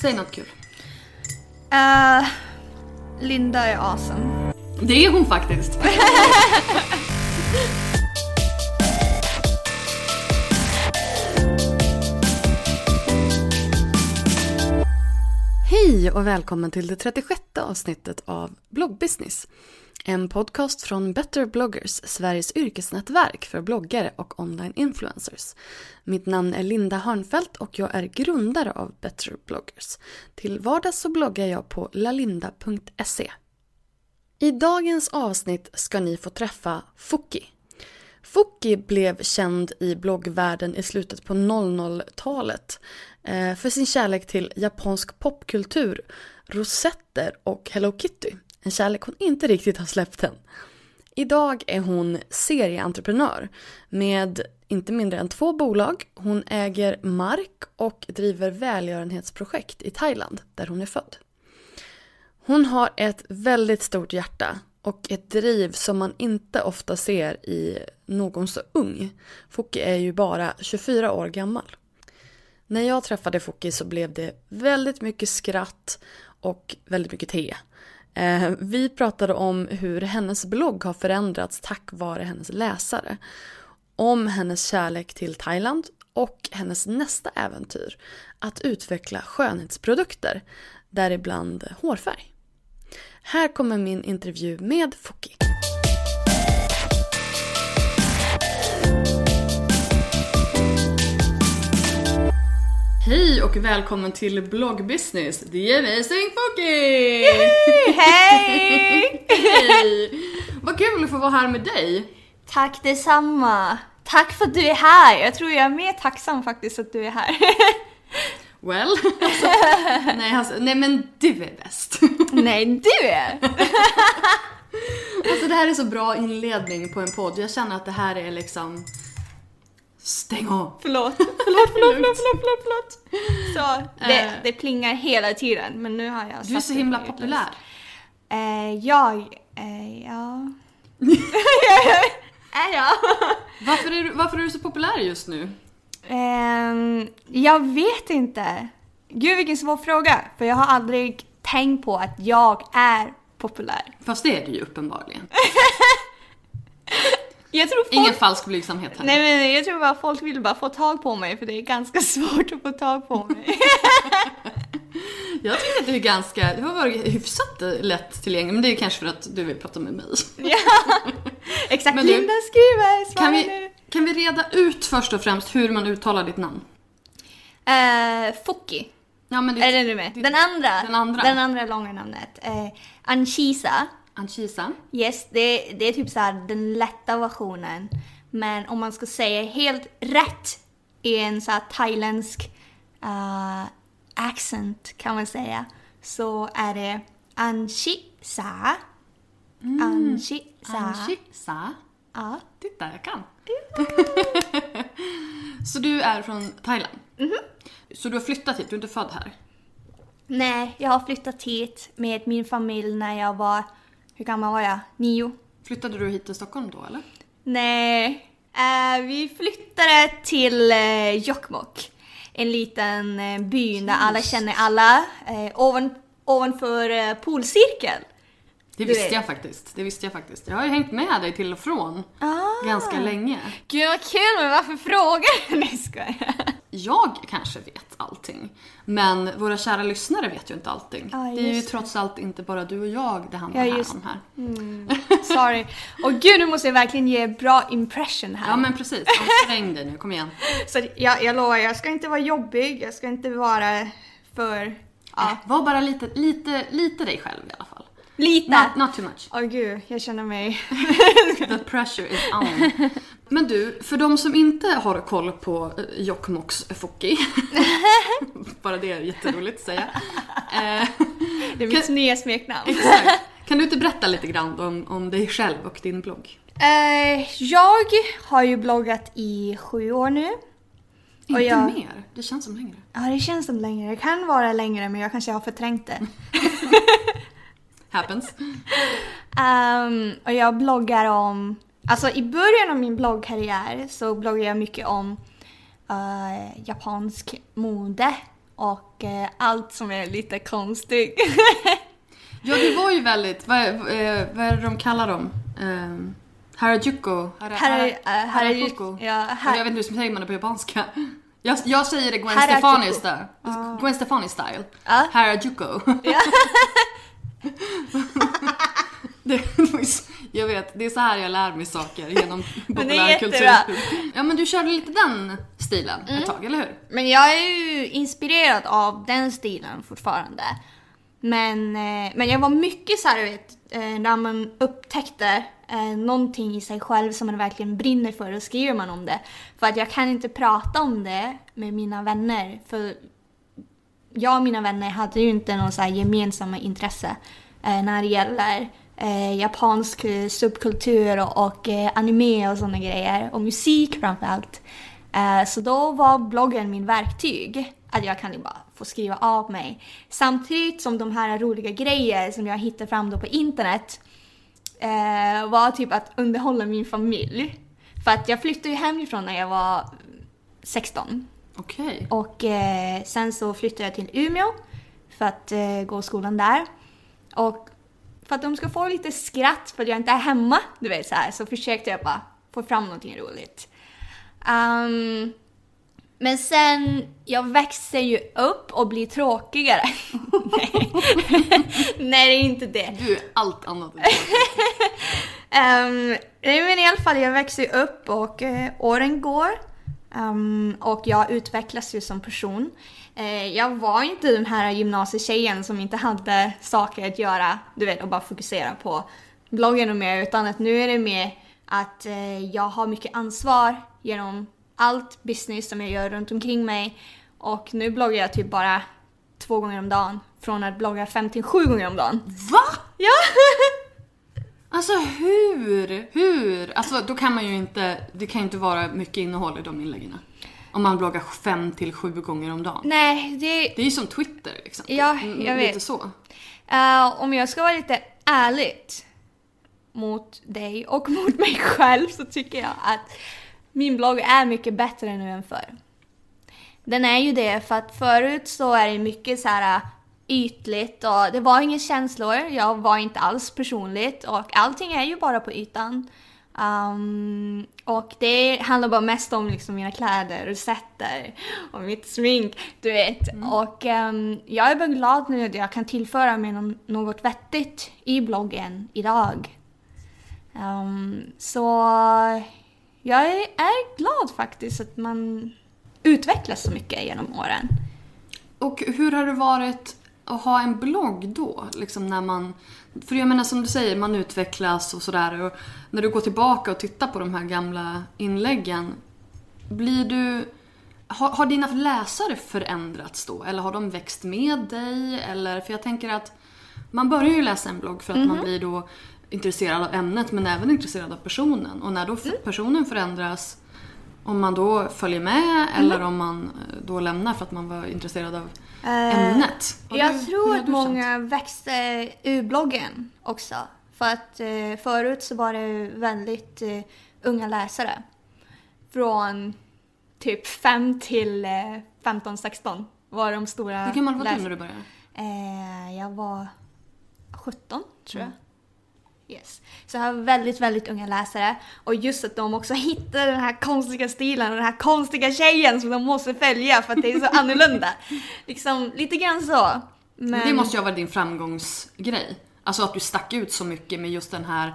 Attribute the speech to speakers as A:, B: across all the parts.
A: Säg något kul.
B: Eh, Linda är awesome.
A: Det är hon faktiskt. Hej och välkommen till det 36 avsnittet av Bloggbusiness. En podcast från Better bloggers, Sveriges yrkesnätverk för bloggare och online influencers. Mitt namn är Linda Hörnfeldt och jag är grundare av Better bloggers. Till vardags så bloggar jag på lalinda.se. I dagens avsnitt ska ni få träffa Fuki. Fuki blev känd i bloggvärlden i slutet på 00-talet eh, för sin kärlek till japansk popkultur, rosetter och Hello Kitty. En kärlek hon inte riktigt har släppt än. Idag är hon serieentreprenör med inte mindre än två bolag. Hon äger mark och driver välgörenhetsprojekt i Thailand där hon är född. Hon har ett väldigt stort hjärta och ett driv som man inte ofta ser i någon så ung. Foki är ju bara 24 år gammal. När jag träffade Foki så blev det väldigt mycket skratt och väldigt mycket te. Eh, vi pratade om hur hennes blogg har förändrats tack vare hennes läsare. Om hennes kärlek till Thailand och hennes nästa äventyr. Att utveckla skönhetsprodukter, däribland hårfärg. Här kommer min intervju med Foki. Hej och välkommen till bloggbusiness. Det är mig Foki!
B: Hej!
A: Hej! Vad kul att få vara här med dig.
B: Tack detsamma. Tack för att du är här. Jag tror jag är mer tacksam faktiskt att du är här.
A: Well, alltså, nej, alltså, nej men du är bäst.
B: Nej, du är!
A: Alltså det här är så bra inledning på en podd. Jag känner att det här är liksom... Stäng av!
B: Förlåt, förlåt, förlåt, förlåt, förlåt, förlåt, förlåt. Så, det,
A: Eh.
B: det plingar hela tiden, men nu har jag
A: Du är så himla populär.
B: Eh, jag, eh, ja... är jag?
A: Varför är, du, varför är du så populär just nu?
B: Ehm, jag vet inte. Gud vilken svår fråga. För jag har aldrig tänkt på att jag är populär.
A: Fast det är du ju uppenbarligen.
B: Jag tror folk...
A: Ingen falsk blygsamhet här.
B: Nej men jag tror bara folk vill bara få tag på mig för det är ganska svårt att få tag på mig.
A: Jag tycker att du är ganska, du har varit hyfsat lätt tillgänglig, men det är kanske för att du vill prata med mig.
B: ja. Exakt,
A: Men du,
B: Linda skriver,
A: Kan
B: nu.
A: vi, kan vi reda ut först och främst hur man uttalar ditt namn?
B: Eh, Fuki.
A: Ja, men ditt,
B: Är det du med? Den andra.
A: Den andra.
B: Den andra långa namnet. Eh, Anchisa.
A: Anchisa.
B: Yes, det, det är typ så här den lätta versionen. Men om man ska säga helt rätt i en så thailändsk uh, accent kan man säga. Så är det Anchisa. Anchisa.
A: Anchisa.
B: Ja.
A: Titta, jag kan. Så du är från Thailand? Så du har flyttat hit, du är inte född här?
B: Nej, jag har flyttat hit med min familj när jag var, hur gammal var jag? Nio?
A: Flyttade du hit till Stockholm då eller?
B: Nej. Eh, vi flyttade till eh, Jokkmokk. En liten eh, by där alla känner alla. Eh, ovan, ovanför eh, polcirkel.
A: Det visste
B: vet.
A: jag faktiskt. Det visste jag faktiskt. Jag har ju hängt med dig till och från
B: Ah.
A: ganska länge.
B: Gud vad kul, men varför frågar du? Nej skojar.
A: Jag kanske vet allting, men våra kära lyssnare vet ju inte allting.
B: Ja,
A: det är ju trots allt inte bara du och jag det handlar
B: Ja,
A: här
B: just-
A: om här.
B: Sorry. Och gud, nu måste jag verkligen ge bra impression här.
A: Ja men precis, ansträng dig nu, kom igen.
B: Så jag, jag lovar, jag ska inte vara jobbig, jag ska inte vara för... Ja,
A: Var bara lite, lite, lite dig själv i alla fall.
B: Lite.
A: Not, not too much.
B: Åh gud, jag känner mig...
A: The pressure is on. Men du, för de som inte har koll på eh, Jokkmokks Fokki. bara det är jätteroligt att säga. Eh,
B: Det är mitt nya smeknamn.
A: exakt. Kan du inte berätta lite grann om, om dig själv och din blogg?
B: Eh, jag har ju bloggat i sju år nu.
A: Inte
B: jag-
A: mer, det känns som längre.
B: Ja, det känns som längre. Det kan vara längre, men jag kanske har förträngt det.
A: Happens.
B: Ehm, och jag bloggar om... Alltså i början av min bloggkarriär så bloggade jag mycket om eh, japansk mode och eh, allt som är lite konstigt.
A: Ja, det var ju väldigt, vad, är- eh, vad är det de kallar dem? Um, Harajuku? Hara,
B: Hara-
A: Harajuku?
B: Ja,
A: jag vet inte hur säger man det på japanska. Jag, jag säger det Gwen. Stefani style. Gwen Stefani style. Harajuku. Det jag vet, det är så här jag lär mig saker genom populärkultur. Ja men du körde lite den stilen ett tag, eller hur?
B: Men jag är ju inspirerad av den stilen fortfarande. Men, eh, men jag var mycket så här, vet, eh, när man upptäckte eh, någonting i sig själv som man verkligen brinner för, då skriver man om det. För att jag kan inte prata om det med mina vänner. För jag och mina vänner hade ju inte någon så här gemensamma intresse eh, när det gäller eh, japansk eh, subkultur och, och eh, anime och sådana grejer. Och musik framförallt. Eh, så då var bloggen min verktyg. Att jag kan bara få skriva av mig. Samtidigt som de här roliga grejer som jag hittade fram då på internet eh, var typ att underhålla min familj. För att jag flyttade ju hemifrån när jag var 16.
A: Okej.
B: Och eh, sen så flyttade jag till Umeå för att eh, gå skolan där. Och för att de ska få lite skratt för att jag inte är hemma, du vet så här, så försökte jag bara få fram någonting roligt. Ehm, men sen, jag växer ju upp och blir tråkigare. Nej. Nej, det är inte det.
A: Du är allt annat än
B: Um, nej men i alla fall, jag växer upp och eh, åren går. Ehm, och jag utvecklas ju som person. Eh, jag var inte den här gymnasietjejen som inte hade saker att göra, du vet, och bara fokusera på bloggen och mer. Utan att nu är det mer att eh, jag har mycket ansvar genom allt business som jag gör runt omkring mig. Och nu bloggar jag typ bara två gånger om dagen. Från att blogga fem till sju gånger om dagen.
A: Va?
B: Ja!
A: Alltså hur? Hur? Alltså då kan man ju inte, det kan ju inte vara mycket innehåll i de inläggen. Om man bloggar fem till sju gånger om dagen.
B: Nej, det,
A: Det är ju som Twitter liksom.
B: Ja, jag
A: Lite
B: vet.
A: så.
B: Eh, om jag ska vara lite ärligt mot dig och mot mig själv så tycker jag att min blogg är mycket bättre nu än förr. Den är ju det för att förut så är det mycket så här ytligt och det var inga känslor. Jag var inte alls personligt och allting är ju bara på ytan. Um, och det handlar bara mest om liksom mina kläder, rosetter och mitt smink, du vet. Och ehm, jag är bara glad nu att jag kan tillföra mig något vettigt i bloggen idag. Ehm, så jag är, är glad faktiskt att man utvecklas så mycket genom åren.
A: Och hur har det varit att ha en blogg då? Liksom när man, för jag menar som du säger, man utvecklas och sådär. Och när du går tillbaka och tittar på de här gamla inläggen. Blir du... Har, har dina läsare förändrats då? Eller har de växt med dig? Eller, för jag tänker att man börjar ju läsa en blogg för att man blir då intresserad av ämnet men även intresserad av personen. Och när då f- personen förändras om man då följer med eller om man eh, då lämnar för att man var intresserad av ämnet. Har
B: Jag
A: du-
B: tror att många växte ur bloggen också. För att eh, förut så var det väldigt eh, unga läsare. från typ 5 till eh, 15-16 var de stora
A: Hur gammal var du när du började?
B: Eh, jag var 17 tror
A: Mm.
B: jag. Yes. Så jag har väldigt, väldigt unga läsare. Och just att de också hittar den här konstiga stilen och den här konstiga tjejen som de måste följa för att det är så annorlunda. Liksom lite grann så. Men
A: Det måste ju ha varit din framgångsgrej. Alltså att du stack ut så mycket med just den här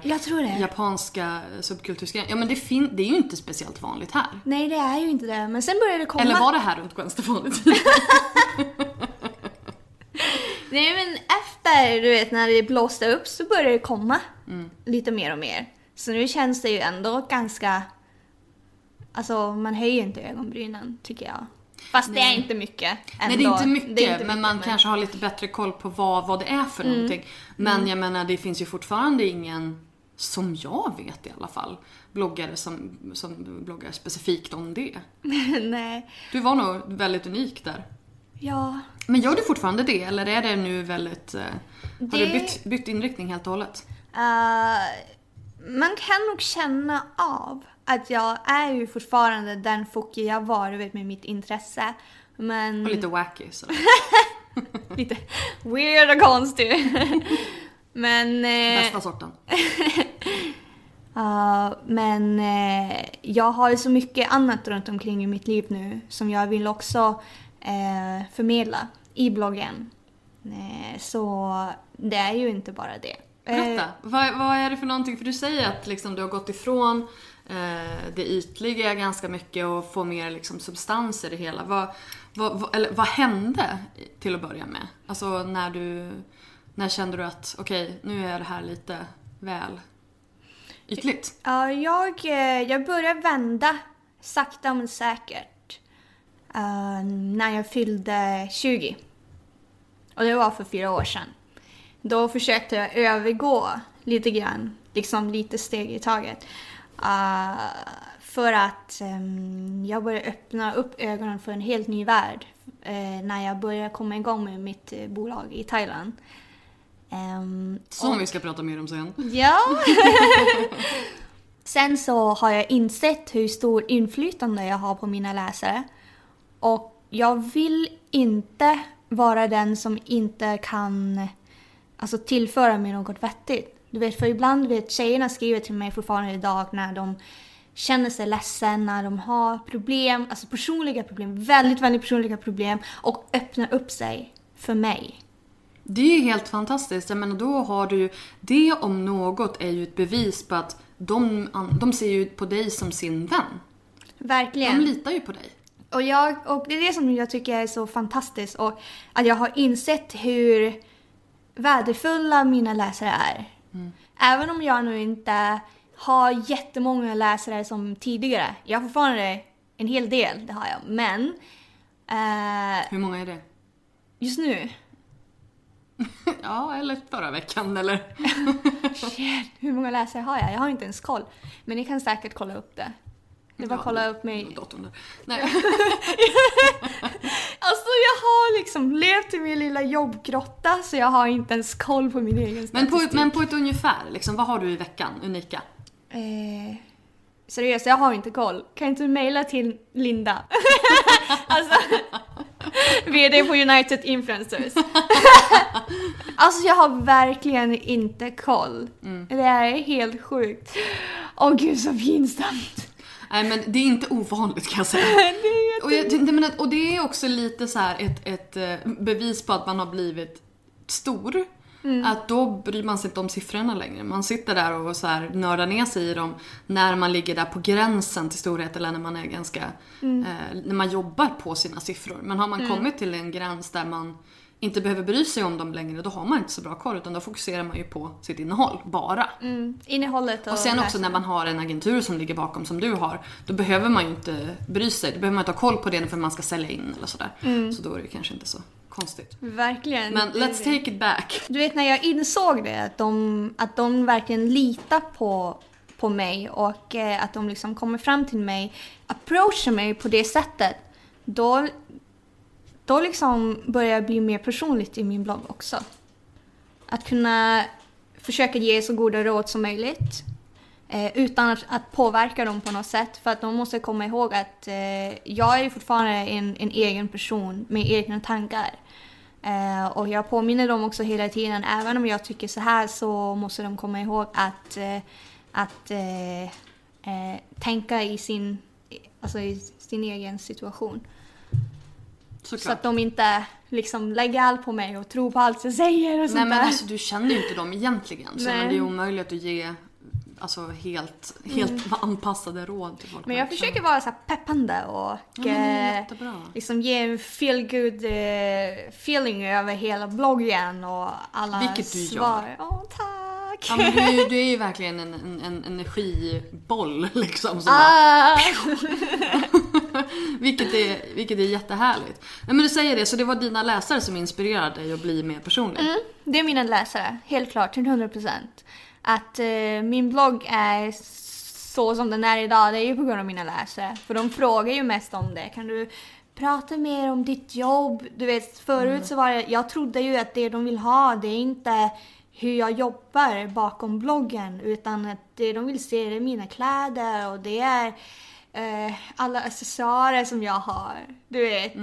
A: japanska subkultursgrejen. Ja men det, fin- det är ju inte speciellt vanligt här.
B: Nej, det är ju inte det. Men sen började det komma.
A: Eller var det här runt Gwen Stefani-tiden?
B: Nej men efter, du vet, när det blåste upp så började det komma
A: Mm.
B: lite mer och mer. Så nu känns det ju ändå ganska... Alltså man höjer inte ögonbrynen tycker jag. Fast det är inte mycket ändå.
A: Nej det är inte mycket,
B: är inte
A: men man
B: mycket,
A: kanske har lite bättre koll på vad, vad det är för
B: Mm.
A: någonting. Men jag menar det finns ju fortfarande ingen, som jag vet i alla fall, bloggare som, som bloggar specifikt om det.
B: Nej.
A: Du var nog väldigt unik där.
B: Ja.
A: Men gör du fortfarande det eller är det nu väldigt... eh, Har du
B: Det-
A: bytt, bytt inriktning helt och hållet?
B: eh, man kan nog känna av att jag är ju fortfarande den Foki jag varit med mitt intresse. Men...
A: Och lite wacky sådär.
B: lite weird och konstig. Men... eh,
A: Bästa sorten.
B: Ja, men eh, jag har ju så mycket annat runt omkring i mitt liv nu som jag vill också eh, förmedla i bloggen. Eh, så det är ju inte bara det. Eh,
A: Berätta, vad, vad är det för någonting? För du säger att liksom, du har gått ifrån eh, det ytliga ganska mycket och får mer liksom, substans i det hela. Vad, vad, eller, vad hände till att börja med? Alltså när du... När kände du att okej, nu är det här lite väl ytligt?
B: Ja, jag, eh, jag började vända sakta men säkert eh, när jag fyllde 20. Och det var för fyra år sedan. Då försökte jag övergå lite grann, liksom lite steg i taget. Eh, för att ehm, jag började öppna upp ögonen för en helt ny värld eh, när jag började komma igång med mitt eh, bolag i Thailand. Ehm,
A: Som vi ska prata mer om sen.
B: Ja. Sen så har jag insett hur stor inflytande jag har på mina läsare. Och jag vill inte vara den som inte kan alltså, tillföra mig något vettigt. Du vet, för ibland vet tjejerna skriver till mig fortfarande idag när de känner sig ledsen, när de har problem, alltså personliga problem, väldigt, väldigt personliga problem och öppnar upp sig för mig.
A: Det är ju helt fantastiskt. Jag menar, då har du ju... Det om något är ju ett bevis på att de, de ser ju på dig som sin vän.
B: Verkligen.
A: De litar ju på dig.
B: Och, jag, och det är det som jag tycker är så fantastiskt. Och att jag har insett hur värdefulla mina läsare är. Även om jag nu inte har jättemånga läsare som tidigare. Jag har fortfarande en hel del, det har jag. Men eh,
A: Hur många är det?
B: just nu,
A: Ja, eller förra veckan eller...
B: shit, hur många läsare har jag? Jag har inte ens koll. Men ni kan säkert kolla upp det. Det bara att kolla upp mig.
A: Datorn där. Nej.
B: Alltså jag har liksom levt i min lilla jobbgrotta så jag har inte ens koll på min egen
A: Men
B: statistik.
A: på, men på ett ungefär, liksom, vad har du i veckan? Unika?
B: Eh, seriöst, jag har inte koll. Kan inte du mejla till Linda? alltså, VD på United Influencers. alltså jag har verkligen inte koll. Det är helt sjukt. Åh gud så pinsamt.
A: Nej men det är inte ovanligt kan jag säga. och, jag, det, men, och det är också lite så här ett, ett eh, bevis på att man har blivit stor. Att då bryr man sig inte om siffrorna längre. Man sitter där och så här nördar ner sig i dem när man ligger där på gränsen till storhet eller när man är ganska, eh, när man jobbar på sina siffror. Men har man kommit till en gräns där man inte behöver bry sig om dem längre, då har man inte så bra koll utan då fokuserar man ju på sitt innehåll, bara.
B: Innehållet och,
A: Och sen också när man har en agentur som ligger bakom som du har, då behöver man ju inte bry sig. Då behöver man inte ha koll på det för man ska sälja in eller sådär. Så då är det kanske inte så konstigt.
B: Verkligen.
A: Men let's take it back.
B: Du vet när jag insåg det, att de, att de verkligen litar på, på mig och eh, att de liksom kommer fram till mig, approachar mig på det sättet. Då, då liksom börjar jag bli mer personligt i min blogg också. Att kunna försöka ge så goda råd som möjligt. Eh, utan att, att påverka dem på något sätt. För att de måste komma ihåg att eh, jag är fortfarande en, en egen person med egna tankar. Eh, och jag påminner dem också hela tiden, även om jag tycker så här så måste de komma ihåg att, eh, att eh, eh, tänka i sin, alltså i sin egen situation.
A: Såklart.
B: Så att de inte liksom lägger allt på mig och tror på allt jag säger och
A: Nej
B: sånt
A: men
B: där.
A: alltså du känner ju inte dem egentligen. Så
B: Nej.
A: men det är omöjligt att ge alltså, helt, helt anpassade råd till folk.
B: Mm. Men jag försöker
A: känner.
B: vara så peppande och
A: Ja,
B: eh, liksom ge en feel good eh, feeling över hela bloggen och alla
A: Vilket du gör.
B: svar. Åh, tack!
A: Ja, men du, du är ju verkligen en, en, en energiboll liksom. Som bara,
B: Ah.
A: vilket, är, vilket är jättehärligt. Men du säger det, så det var dina läsare som inspirerade dig att bli mer personlig?
B: Mm, det är mina läsare, helt klart, till 100%. Att eh, min blogg är så som den är idag, det är ju på grund av mina läsare. För de frågar ju mest om det. Kan du prata mer om ditt jobb? Du vet, förut så var det, jag trodde ju att det de vill ha, det är inte hur jag jobbar bakom bloggen, utan att det de vill se är mina kläder och det är eh, alla accessoarer som jag har. Du vet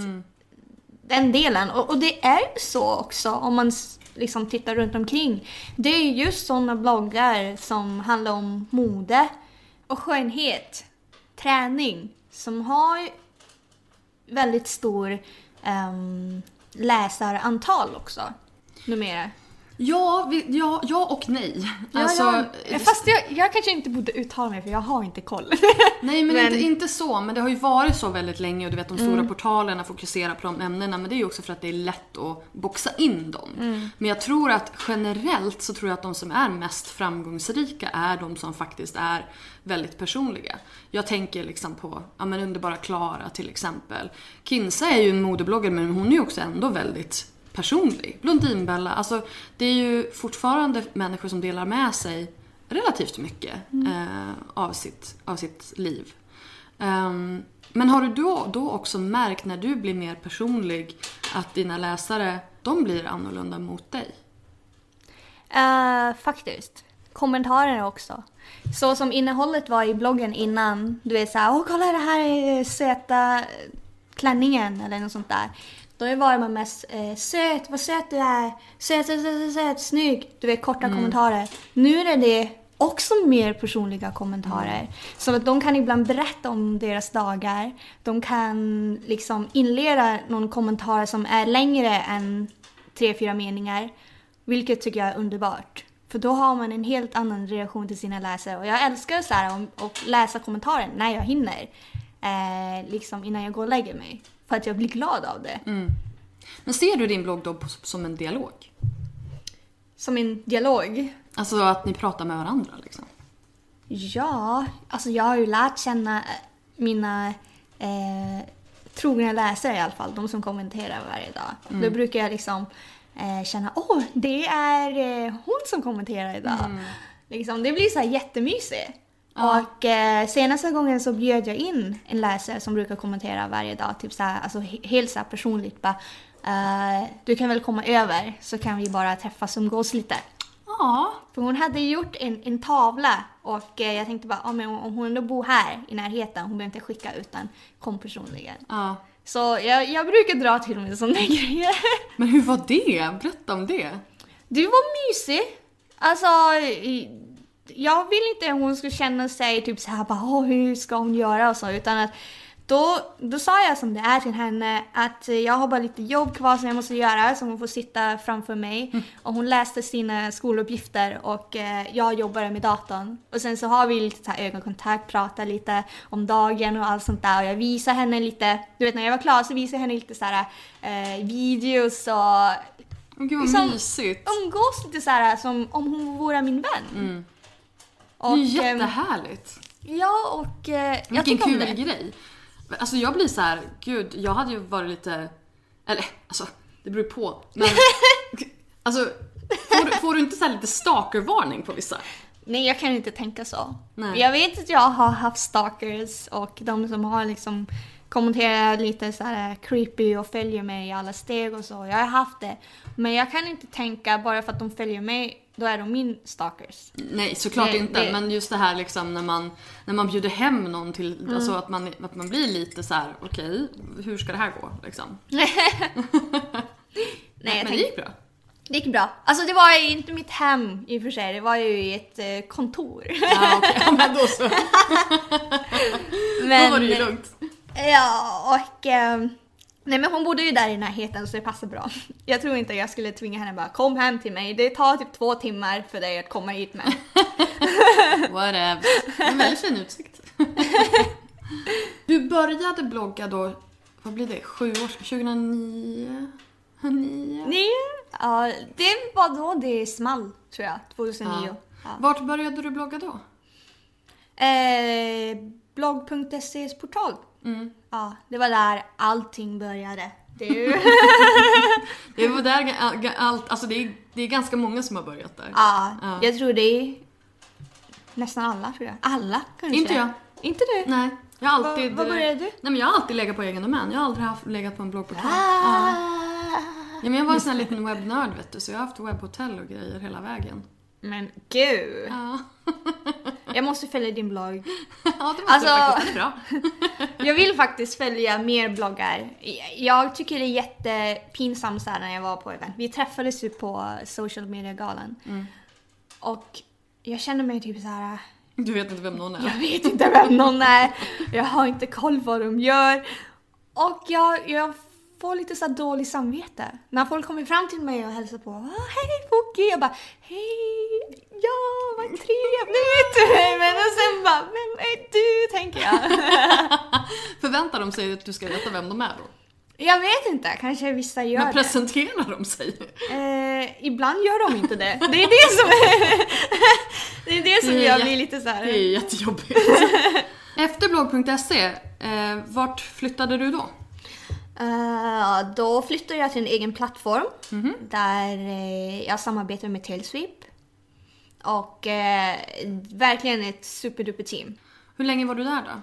B: den delen. Och, och det är ju så också om man liksom tittar runt omkring. Det är just sådana bloggar som handlar om mode och skönhet, träning, som har väldigt stor um, läsarantal också numera.
A: Ja, vi, ja, ja och nej.
B: Ja,
A: Alltså,
B: ja. Fast jag, jag kanske inte borde uttala mig för jag har inte koll.
A: Nej men,
B: Men-
A: Inte, inte så, men det har ju varit så väldigt länge och du vet de stora
B: Mm.
A: portalerna fokuserar på de ämnena men det är ju också för att det är lätt att boxa in dem.
B: Mm.
A: Men jag tror att generellt så tror jag att de som är mest framgångsrika är de som faktiskt är väldigt personliga. Jag tänker liksom på, ja men underbara Klara till exempel. Kinsa är ju en modebloggare men hon är ju också ändå väldigt personlig. Blondinbella, alltså det är ju fortfarande människor som delar med sig relativt mycket eh, av, sitt, av sitt liv. Ehm, men har du då, då också märkt när du blir mer personlig att dina läsare, de blir annorlunda mot dig?
B: Eh, faktiskt. Kommentarer också. Så som innehållet var i bloggen innan. Du vet såhär, åh kolla det här är söta klänningen eller något sånt där. Då var man mest eh, söt, vad söt du är, söt, söt, söt, söt, snygg. Du vet korta kommentarer. Nu är det också mer personliga kommentarer. Så att de kan ibland berätta om deras dagar. De kan liksom inleda någon kommentar som är längre än tre, fyra meningar. Vilket tycker jag är underbart. För då har man en helt annan reaktion till sina läsare. Och jag älskar så här att- att läsa kommentarer när jag hinner. Eh, liksom innan jag går och lägger mig. För att jag blir glad av det.
A: Men ser du din blogg då som en dialog?
B: Som en dialog.
A: Alltså att ni pratar med varandra liksom?
B: Ja, alltså jag har ju lärt känna eh, mina eh, trogna läsare i alla fall. De som kommenterar varje dag. Då brukar jag liksom eh, känna, åh, det är eh, hon som kommenterar idag. Liksom, det blir så här jättemysigt. Och eh, senaste gången så bjöd jag in en läsare som brukar kommentera varje dag. Typ så här, alltså he- helt så här personligt. Bara, eh, du kan väl komma över så kan vi bara träffas och umgås lite.
A: Ja.
B: För hon hade gjort en, en tavla och eh, jag tänkte bara, ah, men om hon ändå bor här i närheten, hon behöver inte skicka utan kom personligen.
A: ja.
B: Så jag, jag brukar dra till med sådana grejer.
A: Men hur var det? Berätta om det.
B: Du var mysig. Alltså, jag vill inte att hon skulle känna sig typ så här bara, "Åh, hur ska hon göra och så, utan att då, då sa jag som det är till henne att jag har bara lite jobb kvar som jag måste göra så hon får sitta framför mig. Och hon läste sina skoluppgifter och eh, jag jobbade med datorn. Och sen så har vi lite så här ögonkontakt, pratar lite om dagen och allt sånt där. Och jag visar henne lite, du vet när jag var klar så visade jag henne lite så här eh, videos och
A: gud vad
B: Liksom-
A: mysigt.
B: umgås lite så här som om hon vore min vän.
A: Det är
B: ehm,
A: jättehärligt.
B: Ja, och eh, jag
A: Vilken
B: tycker om
A: kul grej. Alltså jag blir så här, gud, jag hade ju varit lite... Eller alltså, det beror på. Men, alltså, får, du- får du inte så här lite stalkervarning på vissa?
B: Nej, jag kan inte tänka så.
A: Nej.
B: Jag vet att jag har haft stalkers och de som har liksom kommenterar lite så här creepy och följer mig i alla steg och så. Jag har haft det. Men jag kan inte tänka bara för att de följer mig, då är de min stalkers.
A: Nej, såklart
B: Det-
A: inte.
B: det-
A: Men just det här liksom när man, när man bjuder hem någon till,
B: Mm.
A: alltså att man, att man blir lite så här: okej, hur ska det här gå liksom?
B: Nej,
A: Men
B: jag
A: det gick bra.
B: det gick bra. Alltså det var ju inte mitt hem i och för sig, det var ju i ett eh, kontor.
A: Ja, ja, men då så.
B: men,
A: Då var det ju lugnt.
B: Ja, och... ehm, nej men hon bodde ju där i närheten så det passar bra. Jag tror inte jag skulle tvinga henne bara kom hem till mig. Det tar typ två timmar för dig att komma hit med.
A: Whatever. En väldigt fin utsikt. Du började blogga då, vad blir det, sju år 2009? Nio?
B: Nej, ja, det var då det small tror jag, 2009.
A: Ja.
B: Ja.
A: Vart började du blogga då?
B: Eh, blogg.ses portal.
A: Mm.
B: Ja, det var där allting började. Det är.
A: Det var där allt, alltså det är, det är ganska många som har börjat där.
B: ja,
A: Ja.
B: jag tror det är nästan alla tror jag. Alla kanske?
A: Inte jag.
B: Inte du?
A: Nej, jag har alltid...
B: Vad- började du?
A: Nej men jag har alltid legat på egen domän. Jag har aldrig haft, legat på en bloggportal. Ja.
B: Ah.
A: ja men jag var en sån här liten webbnörd vet du, så jag har haft webbhotell och grejer hela vägen.
B: Men gud.
A: Ja,
B: Jag måste följa din blogg.
A: ja det var
B: Alltså-
A: faktiskt bra.
B: Jag vill faktiskt följa mer bloggar. Jag tycker det är jättepinsamt så här när jag var på event. Vi träffades ju på social media-galan. Och jag känner mig typ så här.
A: Du vet inte vem någon är.
B: Jag vet inte vem någon är. Jag har inte koll vad de gör. Och jag, jag får lite så här dålig samvete. När folk kommer fram till mig och hälsar på. "Ah, Hej Foki! Jag bara hej! Ja, vad trevligt! Men och sen bara, vem är du? Tänker jag.
A: Förväntar de sig att du ska veta vem de är då?
B: Jag vet inte, kanske vissa gör
A: Men
B: det.
A: presenterar de sig?
B: Eh, ibland gör de inte det. Det är det som, det är det som
A: Det är
B: jag blir lite så här.
A: Det är jättejobbigt. Efter blogg.se, eh, vart flyttade du då?
B: Eh, då flyttar jag till en egen plattform
A: Mhm.
B: där eh, jag samarbetar med Tailsweep. Och eh, verkligen ett superduper team.
A: Hur länge var du där då?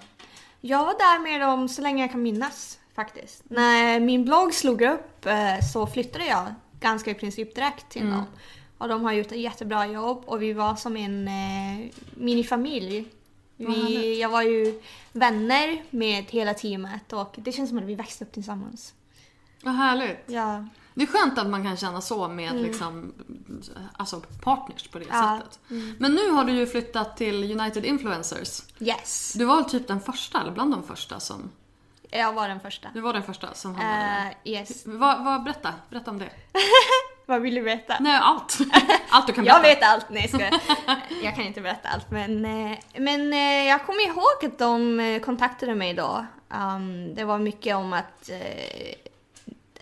B: Jag var där med dem så länge jag kan minnas faktiskt. När min blogg slog upp så flyttade jag ganska i princip direkt till dem. Och de har gjort ett jättebra jobb och vi var som en eh, minifamilj. Vi, jag var ju vänner med hela teamet och det känns som att vi växte upp tillsammans.
A: Vad härligt.
B: Ja.
A: Det är skönt att man kan känna så med liksom, alltså partners på det
B: Mm. Ja. Mm.
A: sättet. Men nu har du ju flyttat till United Influencers.
B: Yes.
A: Du var typ den första, eller bland de första som...
B: Jag var den första.
A: Du var den första som hamnade där.
B: Eh, yes.
A: Vad, vad, berätta, berätta om det.
B: Vad vill du veta?
A: Nej, allt. Allt du kan berätta.
B: Jag vet allt, nej jag skojar. Jag kan inte berätta allt men, eh, men eh, jag kommer ihåg att de eh, kontaktade mig då. Um, det var mycket om att eh,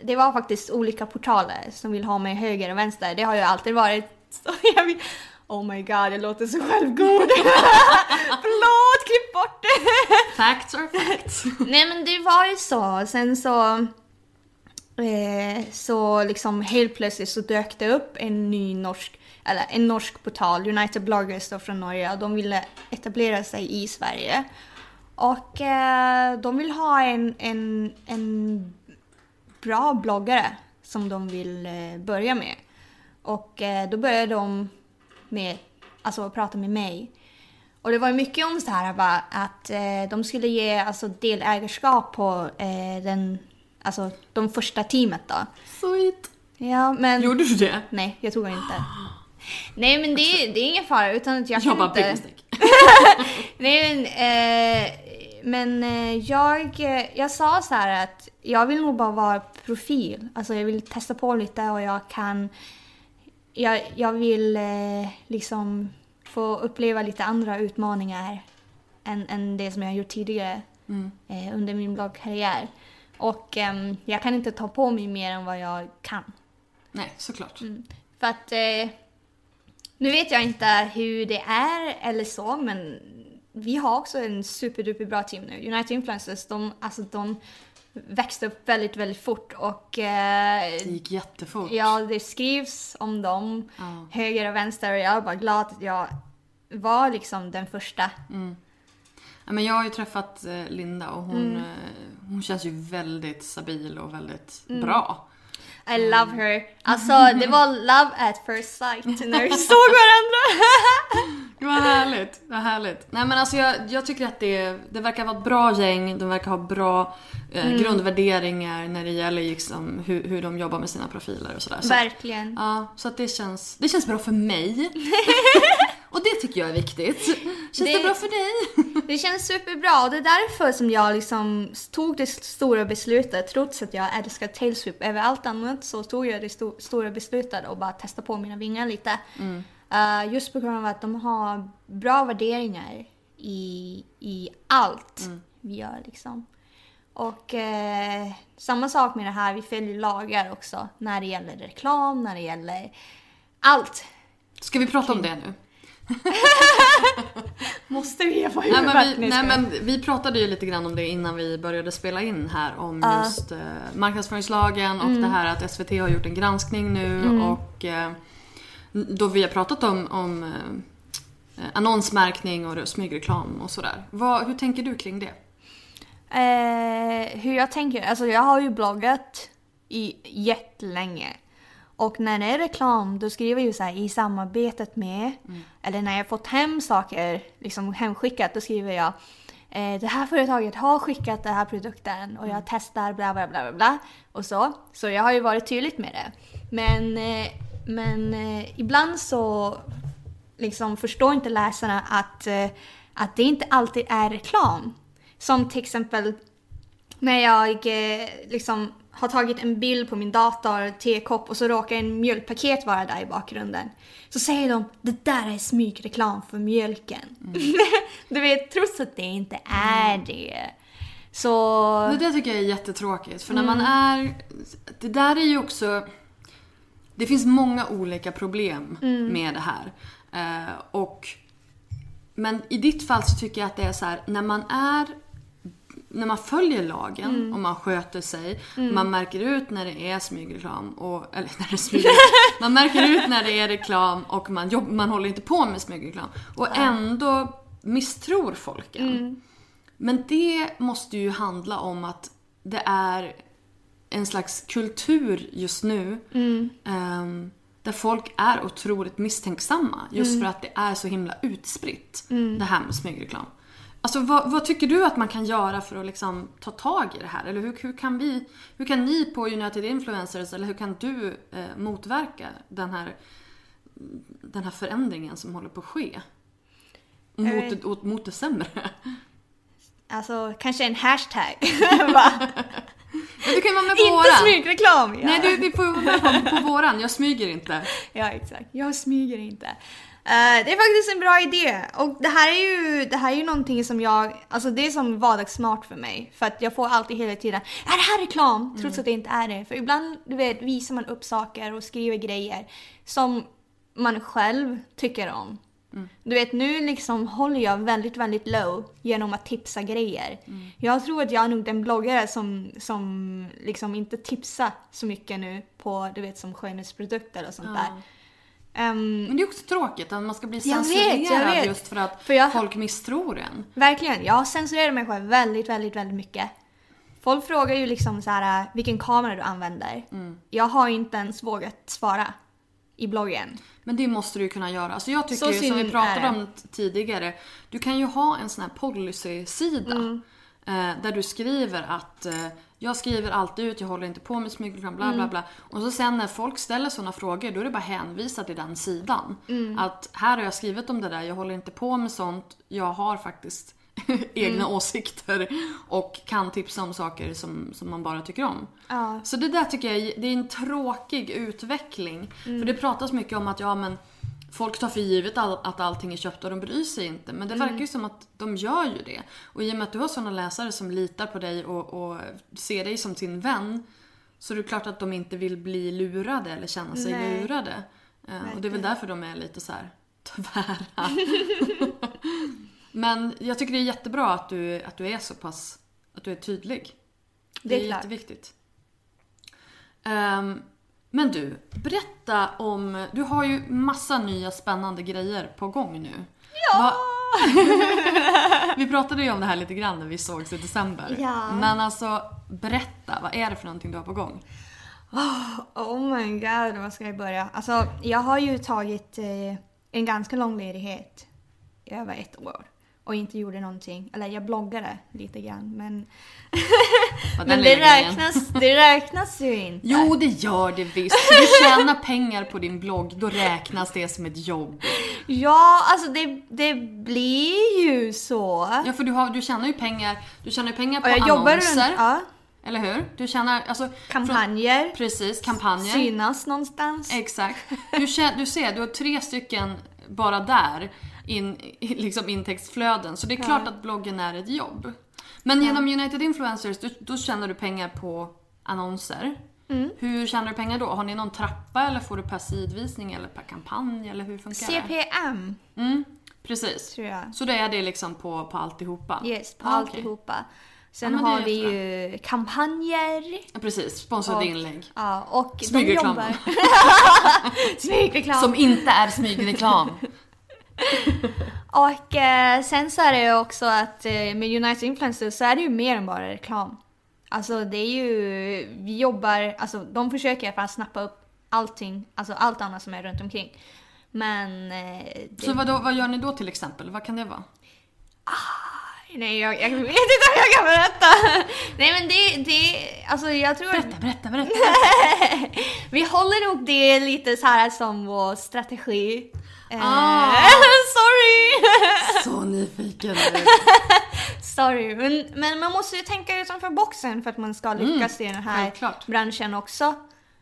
B: det var faktiskt olika portaler som vill ha mig höger och vänster. Det har ju alltid varit så jag vill, Oh my god, jag låter så självgod. Förlåt, klipp bort det.
A: Facts are facts.
B: Nej men det var ju så. Sen så... Eh, så liksom helt plötsligt så dök det upp en ny norsk, eller en norsk portal, United Bloggers då från Norge, och de ville etablera sig i Sverige. Och eh, de vill ha en, en, en bra bloggare som de vill eh, börja med. Och eh, då började de med, alltså att prata med mig. Och det var mycket om så här bara att eh, de skulle ge alltså, delägarskap på eh, den, alltså, de första teamet då.
A: Sweet.
B: Ja, men...
A: Gjorde du det?
B: Nej, jag tror inte. Nej, men det, är- det är ingen fara utan att jag kan
A: Jag bara,
B: inte... Nej, men, eh, men eh, jag, eh, jag sa så här att jag vill nog bara vara profil. Alltså jag vill testa på lite och jag kan... Jag, jag vill eh, liksom få uppleva lite andra utmaningar än, än det som jag har gjort tidigare eh, under min bloggkarriär. Och ehm, jag kan inte ta på mig mer än vad jag kan.
A: Nej, såklart.
B: För att eh, nu vet jag inte hur det är eller så, men vi har också en superduper bra team nu. United Influencers, de, alltså, de växte upp väldigt, väldigt fort och eh,
A: Det gick jättefort.
B: ja, det skrivs om dem
A: Ja.
B: höger och vänster och jag är bara glad att jag var liksom den första.
A: Ja, men jag har ju träffat eh, Linda och hon,
B: Mm.
A: eh, Hon känns ju väldigt stabil och väldigt
B: Mm.
A: bra.
B: I love her. Alltså det var love at first sight när vi såg varandra.
A: Det var härligt, vad härligt. Nej men alltså jag, jag tycker att det, det verkar vara ett bra gäng, de verkar ha bra eh,
B: Mm.
A: grundvärderingar när det gäller liksom hur, hur de jobbar med sina profiler och sådär. Så,
B: Verkligen.
A: ja, så att det känns, det känns bra för mig. Och det tycker jag är viktigt. Känns det,
B: Det-
A: bra för dig?
B: Det känns superbra och det är därför som jag liksom tog det stora beslutet. Trots att jag älskar Tailswip över allt annat så tog jag det sto- stora beslutet och bara testa på mina vingar lite. Eh, just på grund av att de har bra värderingar i, i allt vi gör liksom. Och eh, samma sak med det här, vi följer lagar också när det gäller reklam, när det gäller allt.
A: Ska vi prata om det nu?
B: Måste vi få
A: Nej men,
B: huvudet?
A: vi,
B: Nej,
A: men vi pratade ju lite grann om det innan vi började spela in här om just eh, marknadsföringslagen och det här att SVT har gjort en granskning nu och eh, då vi har pratat om, om eh, annonsmärkning och smygreklam och sådär. Vad, hur tänker du kring det?
B: Eh, hur jag tänker, alltså jag har ju bloggat i jättelänge. Och när det är reklam då skriver jag ju så här i samarbetet med, eller när jag fått hem saker liksom hemskickat då skriver jag eh, det här företaget har skickat den här produkten och jag testar bla bla bla bla bla och så. Så jag har ju varit tydligt med det. Men, eh, men eh, ibland så liksom förstår inte läsarna att, eh, att det inte alltid är reklam. Som till exempel när jag eh, liksom har tagit en bild på min dator, tekopp och så råkar en mjölkpaket vara där i bakgrunden. Så säger de det där är smygreklam för mjölken. du vet, trots att det inte är det. Så...
A: Det där tycker jag är jättetråkigt för när man är... Det där är ju också... Det finns många olika problem med det här. Eh, och, men i ditt fall så tycker jag att det är så här, när man är när man följer lagen och man sköter sig, man märker ut när det är smygreklam och, eller när det är smygreklam, man märker ut när det är reklam och man, jobb, man håller inte på med smygreklam och ändå misstror folk en. Men det måste ju handla om att det är en slags kultur just nu ehm, där folk är otroligt misstänksamma just för att det är så himla utspritt det här med smygreklam. Alltså vad, vad tycker du att man kan göra för att liksom ta tag i det här? Eller hur, hur, kan vi, hur kan ni på United Influencers, eller hur kan du eh, motverka den här, den här förändringen som håller på att ske? Mot, det- åt- mot det sämre.
B: Alltså kanske en hashtag.
A: Men du kan vara med på
B: inte
A: våran.
B: smygreklam! Ja.
A: Nej, du, vi får vara med på, på våran. Jag smyger inte.
B: Ja, exakt. Jag smyger inte. Eh, det är faktiskt en bra idé. Och det här är ju, det här är ju någonting som jag, alltså det är som vardagssmart för mig. För att jag får alltid hela tiden, är det här reklam? Trots att det inte är det. För ibland, du vet, visar man upp saker och skriver grejer som man själv tycker om. Du vet, nu liksom håller jag väldigt, väldigt low genom att tipsa grejer. Jag tror att jag är nog den bloggare som, som liksom inte tipsar så mycket nu på, du vet, som skönhetsprodukter och sånt där. Ehm,
A: Men det är också tråkigt att man ska bli
B: Jag vet,
A: censurerad
B: jag vet.
A: just för att
B: För jag-
A: folk misstror en.
B: Verkligen. Jag har censurerat mig själv väldigt, väldigt, väldigt mycket. Folk frågar ju liksom så här vilken kamera du använder.
A: Mm.
B: Jag har inte ens vågat svara i bloggen.
A: Men det måste du ju kunna göra. Alltså jag tycker
B: Så
A: ju, som vi pratade om tidigare, du kan ju ha en sån här policy-sida.
B: Mm.
A: Eh, där du skriver att eh, jag skriver alltid ut, jag håller inte på med smygreklam, bla
B: Mm.
A: bla bla. Och så sen när folk ställer såna frågor, då är det bara hänvisa till den sidan.
B: Mm.
A: Att här har jag skrivit om det där, jag håller inte på med sånt, jag har faktiskt egna
B: Mm.
A: åsikter och kan tipsa om saker som, som man bara tycker om.
B: Ja.
A: Så det där tycker jag det är en tråkig utveckling. För det pratas mycket om att ja men folk tar för givet all, att allting är köpt och de bryr sig inte. Men det verkar ju som att de gör ju det. Och i och med att du har sådana läsare som litar på dig och, och ser dig som sin vän så är det klart att de inte vill bli lurade eller känna sig
B: Nej.
A: lurade. Eh, och det är väl därför de är lite så här tvära. Men jag tycker det är jättebra att du, att du är så pass, att du är tydlig. Det,
B: Det är
A: är,
B: klart.
A: jätteviktigt. Ehm, men du, berätta om... Du har ju massa nya spännande grejer på gång nu.
B: Ja!
A: Va, Vi pratade ju om det här lite grann när vi sågs i december.
B: Ja.
A: Men alltså, berätta, vad är det för någonting du har på gång?
B: Oh my god, vad ska jag börja? Alltså, jag har ju tagit eh, en ganska lång ledighet i över ett år och inte gjorde någonting. Eller jag bloggade lite grann, men, men det, räknas, det räknas ju inte.
A: Jo, det gör det visst. Du tjänar pengar på din blogg, då räknas det som ett jobb.
B: Ja, alltså det, det blir ju så.
A: Ja, för du, har, du tjänar ju pengar, du tjänar pengar på
B: och jag jobbar
A: annonser.
B: runt, ja,
A: Eller hur? Du tjänar, alltså...
B: kampanjer,
A: Från, precis, kampanjer.
B: synas någonstans.
A: Exakt. Du, tjän- du ser, du har tre stycken bara där in, liksom intäktsflöden. Så det är klart att bloggen är ett jobb. Men genom United Influencers, då, då tjänar du pengar på annonser.
B: Mm.
A: Hur tjänar du pengar då? Har ni någon trappa eller får du per sidvisning eller per kampanj eller hur funkar det?
B: CPM,
A: Mm, precis. Så det är det liksom på, på alltihopa?
B: Yes, på
A: Ah,
B: alltihopa. Sen
A: Ja, det
B: har vi ju kampanjer.
A: Ja, precis, sponsrade inlägg.
B: Ja, och
A: Smygreklam.
B: Smygreklam.
A: Som inte är smygreklam.
B: Och eh, sen så är det ju också att eh, med United Influencers så är det ju mer än bara reklam. Alltså det är ju, vi jobbar, alltså de försöker i alla fall snappa upp allting, alltså allt annat som är runt omkring. Men... Eh, det,
A: Så vad, då, vad gör ni då till exempel? Vad kan det vara?
B: Nej jag, jag vet inte om jag kan berätta. Nej men det, det, alltså jag tror...
A: Berätta, berätta, berätta.
B: Vi håller nog det lite så här som vår strategi. Eh,
A: Ah.
B: sorry!
A: Så nyfiken nu.
B: sorry, men, men man måste ju tänka utanför boxen för att man ska lyckas i den här
A: självklart.
B: branschen också.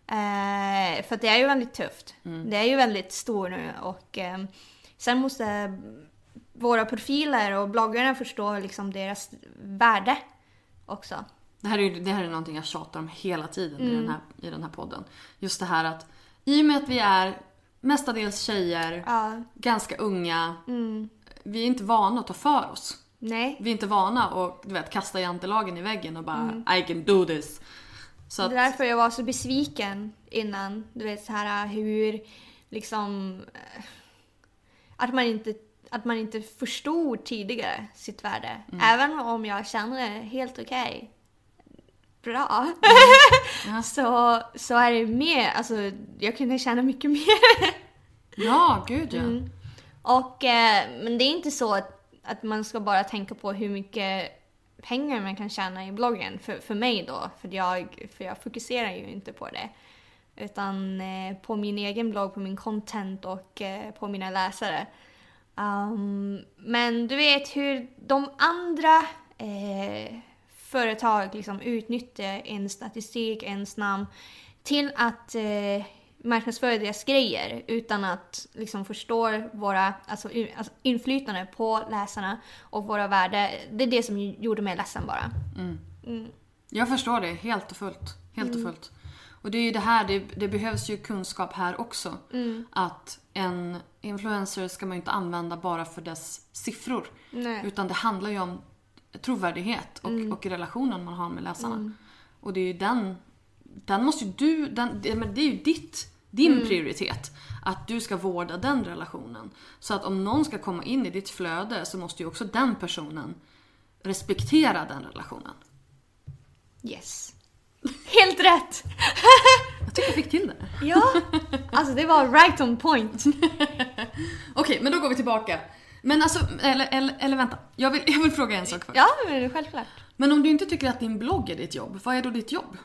B: Eh, för att det är ju väldigt tufft. Det är ju väldigt stor nu och eh, sen måste våra profiler och bloggarna förstå liksom deras värde också.
A: Det här, är, ju- det här är någonting jag tjatar om hela tiden i, den här, i den här podden. Just det här att i och med att vi är mestadels tjejer,
B: Ja,
A: ganska unga, vi är inte vana att ta för oss.
B: nej.
A: Vi är inte vana att du vet, kasta jantelagen i väggen och bara I can do this. Så att,
B: Det är därför jag var så besviken innan. Du vet så här hur liksom eh, att man inte att man inte förstod tidigare sitt värde. Även om jag känner det helt okej. Bra. så, så är det mer, alltså jag kunde tjäna mycket mer.
A: ja, gud ja.
B: Och, eh, men det är inte så att, att man ska bara tänka på hur mycket pengar man kan tjäna i bloggen. För, för mig då, för jag, för jag fokuserar ju inte på det. Utan eh, på min egen blogg, på min content och eh, på mina läsare. Um, men du vet hur de andra eh, företag liksom utnyttjar en statistik, ens namn till att eh, marknadsföra deras grejer utan att liksom förstå våra alltså, alltså, inflytande på läsarna och våra värde. Det är det som gjorde mig ledsen bara.
A: Jag förstår det helt och fullt. Helt och fullt. Och det är ju det här, det, det behövs ju kunskap här också. Att en influencer ska man ju inte använda bara för dess siffror.
B: Nej.
A: Utan det handlar ju om trovärdighet och, och relationen man har med läsarna. Och det är ju den, den måste ju du, den, det, är ju ditt, din prioritet. Att du ska vårda den relationen. Så att om någon ska komma in i ditt flöde så måste ju också den personen respektera den relationen.
B: Yes. Helt rätt!
A: Jag tycker jag fick till det.
B: ja, alltså det var right on point.
A: Okej, men då går vi tillbaka. Men alltså, eller, eller, eller vänta. Jag vill, jag vill fråga en sak först.
B: Ja, men självklart.
A: Men om du inte tycker att din blogg är ditt jobb, vad är då ditt jobb?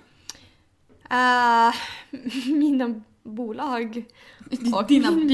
B: Uh, mina bolag. Och
A: Dina,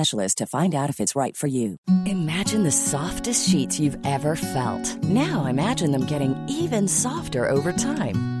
C: to find out if it's right for you. Imagine the softest sheets you've ever felt. Now imagine them getting even softer over time.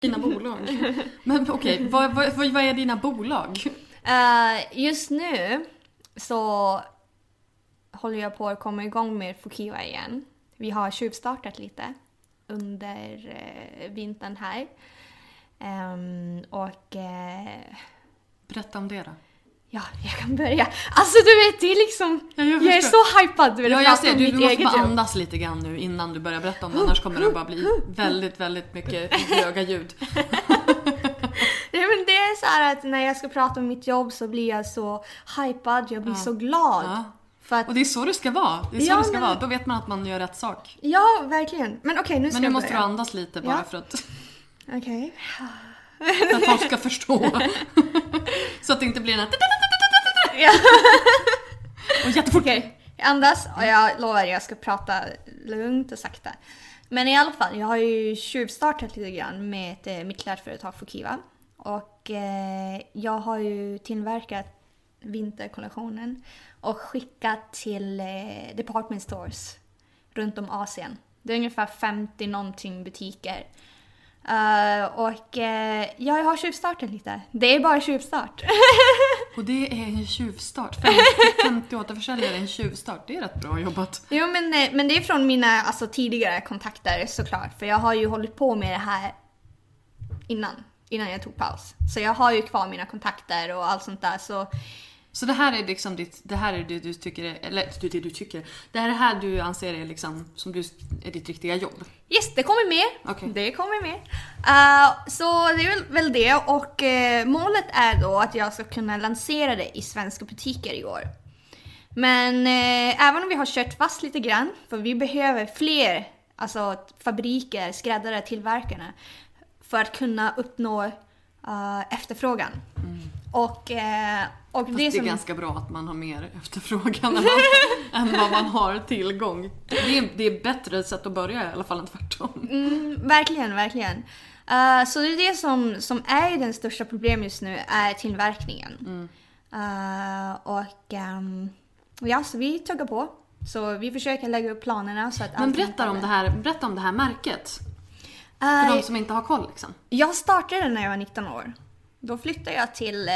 A: Dina bolag. Men okej, vad, vad, vad, vad är dina bolag?
B: Eh, just nu så håller jag på att komma igång med Fukiwa igen. Vi har tjuvstartat lite under eh, vintern här. Ehm, och eh,
A: Berätta om det då.
B: Ja, jag kan börja. Alltså du vet, det är liksom...
A: Ja, jag
B: jag, är så hypad över
A: Ja,
B: att
A: jag ser, du, du måste bara
B: jobb.
A: andas lite grann nu innan du börjar berätta om det, annars kommer det bara bli väldigt, väldigt mycket höga ljud.
B: Nej, men det är så här att när jag ska prata om mitt jobb så blir jag så hypad, jag blir så glad.
A: Ja.
B: För att,
A: Och det är så det ska vara. Det är så
B: Ja,
A: det ska
B: men-
A: vara. Då vet man att man gör rätt sak.
B: ja, verkligen. Men okej, nu ska
A: Men nu
B: jag
A: måste du
B: börja.
A: andas lite bara
B: Ja.
A: för, att,
B: Okej.
A: för att folk ska förstå. så att det inte blir den här...
B: Ja.
A: Och jättefort.
B: Okej, andas och jag lovar jag ska prata lugnt och sakta. Men i alla fall, jag har ju tjuvstartat lite grann med ett, eh, mitt klädföretag Fokiva. Och eh, jag har ju tillverkat vinterkollektionen och skickat till eh, department stores runt om Asien. Det är ungefär 50 någonting butiker. Eh, och ja, jag har tjuvstartat lite. Det är bara tjuvstart.
A: Och det är en tjuvstart. 50, 50 återförsäljare är en tjuvstart. Det är rätt bra jobbat.
B: Jo men, eh, men det är från mina alltså, tidigare kontakter såklart. För jag har ju hållit på med det här innan. Innan jag tog paus. Så jag har ju kvar mina kontakter och allt sånt där. Så
A: Så det här är liksom ditt, det här är det du tycker är, eller det, du tycker. Det här är det här du anser är liksom, som du, är ditt riktiga jobb.
B: yes, det kommer med.
A: Okej.
B: Det kommer med. Eh, så det är väl, det. Och eh, målet är då att jag ska kunna lansera det i svenska butiker i år. Men eh, även om vi har kört fast lite grann, för vi behöver fler alltså, fabriker, skräddare, tillverkarna för att kunna uppnå eh, efterfrågan. Och, eh, och
A: Fast
B: det,
A: är
B: som...
A: ganska bra att man har mer efterfrågan än, man, än vad man har tillgång. Det är, det är bättre sätt att börja i alla fall än tvärtom.
B: Mm, verkligen, verkligen. Eh, så det är det som, som är den största problemet just nu, är tillverkningen. Eh, och ehm, ja, så vi tuggar på. Så vi försöker lägga upp planerna så att
A: Men berätta om, det här, berätta om det här märket.
B: Eh,
A: För de som inte har koll liksom.
B: Jag startade när jag var 19 år. Då flyttade jag till eh,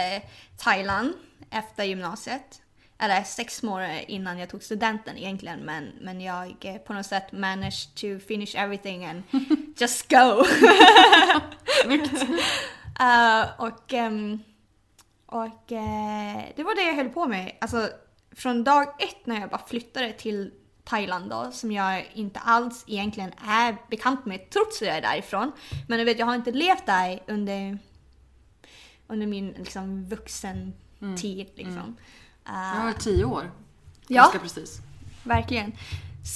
B: Thailand efter gymnasiet. Eller sex månader innan jag tog studenten egentligen. Men, men jag eh, på något sätt managed to finish everything and just go. Eh, och ehm, och det var det jag höll på med. Alltså från dag ett när jag bara flyttade till Thailand då, som jag inte alls egentligen är bekant med trots att jag är därifrån. Men du vet, jag har inte levt där under, under min liksom, vuxen tid. Liksom.
A: Jag har tio år.
B: Ja.
A: Ganska precis.
B: Verkligen.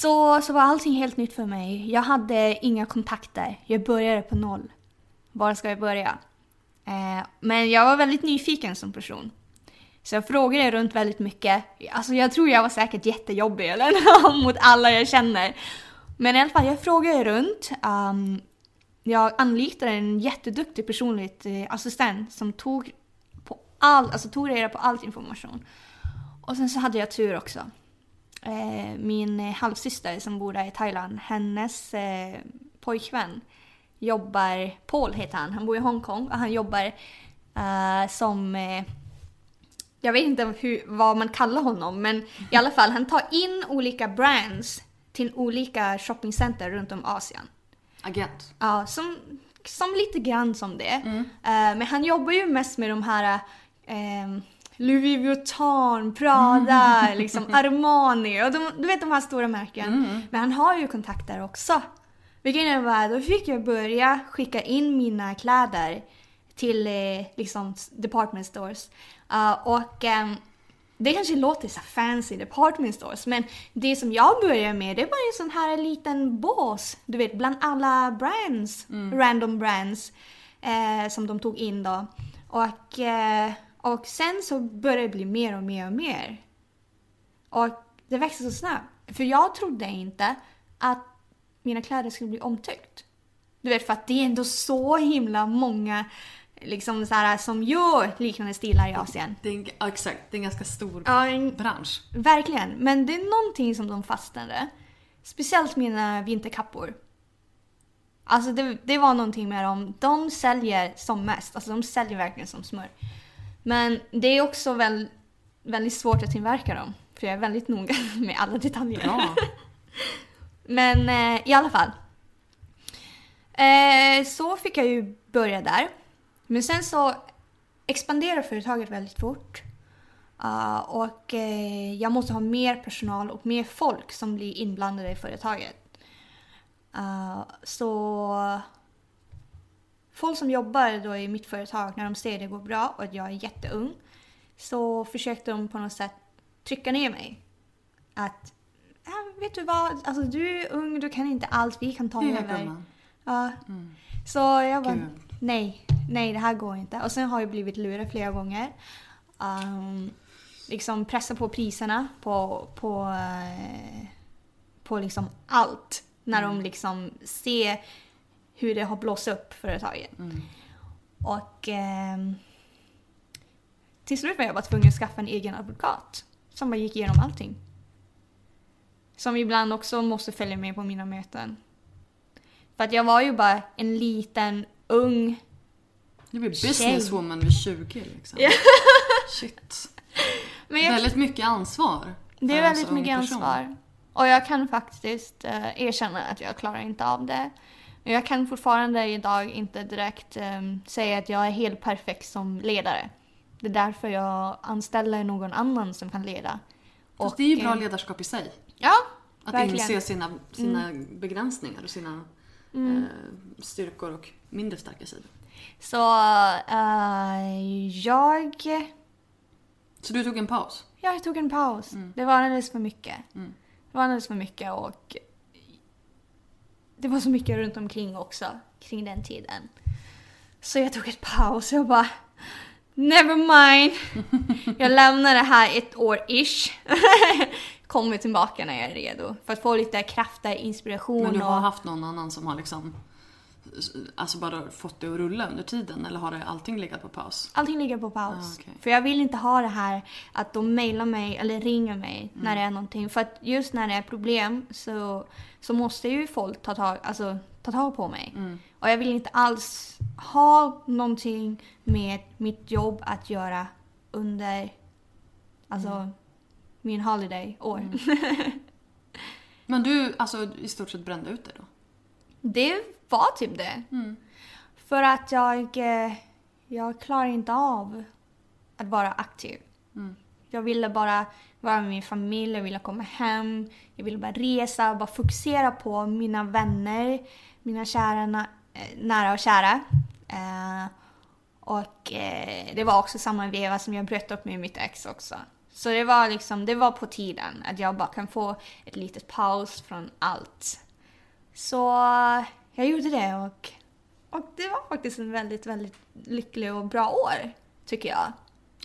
B: Så, så var allting helt nytt för mig. Jag hade inga kontakter. Jag började på noll. Var ska jag börja? Eh, men jag var väldigt nyfiken som person. Så jag frågade runt väldigt mycket. Alltså jag tror jag var säkert jättejobbig eller mot alla jag känner. Men i alla fall, jag frågade runt. Um, jag anlitade en jätteduktig personlig eh, assistent som tog, på all, alltså tog reda på all information. Och sen så hade jag tur också. Eh, min eh, halvsyster som bor där i Thailand, hennes pojkvän jobbar, Paul heter han, han bor i Hongkong och han jobbar som jag vet inte hur, vad man kallar honom, men i alla fall han tar in olika brands till olika shoppingcenter runt om Asien.
A: Agent.
B: Ja, som, som lite grann som det. Mm. Uh, men han jobbar ju mest med de här uh, Louis Vuitton, Prada, liksom Armani och de, du vet de här stora märken. Mm. Men han har ju kontakter också. Vilket innebär då fick jag börja skicka in mina kläder till eh, liksom department stores. Uh, och um, det kanske låter så fancy department stores men det som jag börjar med det var en sån här liten bås. Du vet bland alla brands, mm. random brands eh, som de tog in då. Och, eh, och sen så började det bli mer och mer och mer. Och det växte så snabbt. För jag trodde inte att mina kläder skulle bli omtyckt. Du vet för att det är ändå så himla många liksom så här, som gör liknande stilar i Asien.
A: Det är en, exakt, det är en ganska stor ja, en, bransch.
B: Verkligen, men det är någonting som de fastnade. Speciellt mina vinterkappor. Alltså det, det var någonting med dem. De säljer som mest, alltså de säljer verkligen som smör. Men det är också väl, väldigt svårt att tillverka dem. För jag är väldigt noga med alla detaljer. Ja. Men eh, i alla fall. Eh, så fick jag ju börja där. Men sen så expanderar företaget väldigt fort. Uh, och uh, jag måste ha mer personal och mer folk som blir inblandade i företaget. Uh, så folk som jobbar då i mitt företag, när de ser att det går bra och att jag är jätteung, så försökte de på något sätt trycka ner mig. Att, vet du vad, alltså, du är ung, du kan inte allt, vi kan ta över. Ja. Mm. Så jag bara, nej, nej det här går inte. Och sen har jag blivit lurad flera gånger. Um, liksom pressa på priserna på, på, uh, på liksom allt. När mm. de liksom ser hur det har blåst upp företaget. Mm. Och um, till slut var jag bara tvungen att skaffa en egen advokat. Som bara gick igenom allting. Som ibland också måste följa med på mina möten. För att jag var ju bara en liten, ung
A: du blir businesswoman vid 20 liksom. Shit. Men jag, väldigt mycket ansvar.
B: Det är väldigt mycket person. ansvar. Och jag kan faktiskt uh, erkänna att jag klarar inte av det. Jag kan fortfarande idag inte direkt um, säga att jag är helt perfekt som ledare. Det är därför jag anställer någon annan som kan leda.
A: Och, det är ju bra um, ledarskap i sig.
B: Ja,
A: Att verkligen. inse sina, sina mm. begränsningar och sina mm. uh, styrkor och mindre starka sidor.
B: Så uh, jag...
A: Så du tog en paus?
B: Ja, jag tog en paus. Mm. Det var alldeles för mycket. Mm. Det var alldeles för mycket och det var så mycket runt omkring också, kring den tiden. Så jag tog ett paus och bara Never mind. Jag lämnar det här ett år-ish. Kommer tillbaka när jag är redo. För att få lite krafter, inspiration.
A: Men du har och... haft någon annan som har liksom alltså bara fått det att rulla under tiden eller har det allting legat på paus?
B: Allting ligger på paus. Ah, okay. För jag vill inte ha det här att de mejlar mig eller ringer mig mm. när det är någonting. För att just när det är problem så, så måste ju folk ta tag, alltså, ta tag på mig. Mm. Och jag vill inte alls ha någonting med mitt jobb att göra under alltså, mm. min holiday-år. Mm.
A: Men du alltså i stort sett brände ut det då?
B: Det var typ det. Mm. För att jag, eh, jag klarar inte av att vara aktiv. Mm. Jag ville bara vara med min familj, jag ville komma hem, jag ville bara resa, bara fokusera på mina vänner, mina kära, eh, nära och kära. Uh, och det var också samma veva som jag bröt upp med mitt ex också. Så det var liksom, det var på tiden att jag bara kan få ett litet paus från allt. Så jag gjorde det och, och det var faktiskt en väldigt, väldigt lycklig och bra år, tycker jag.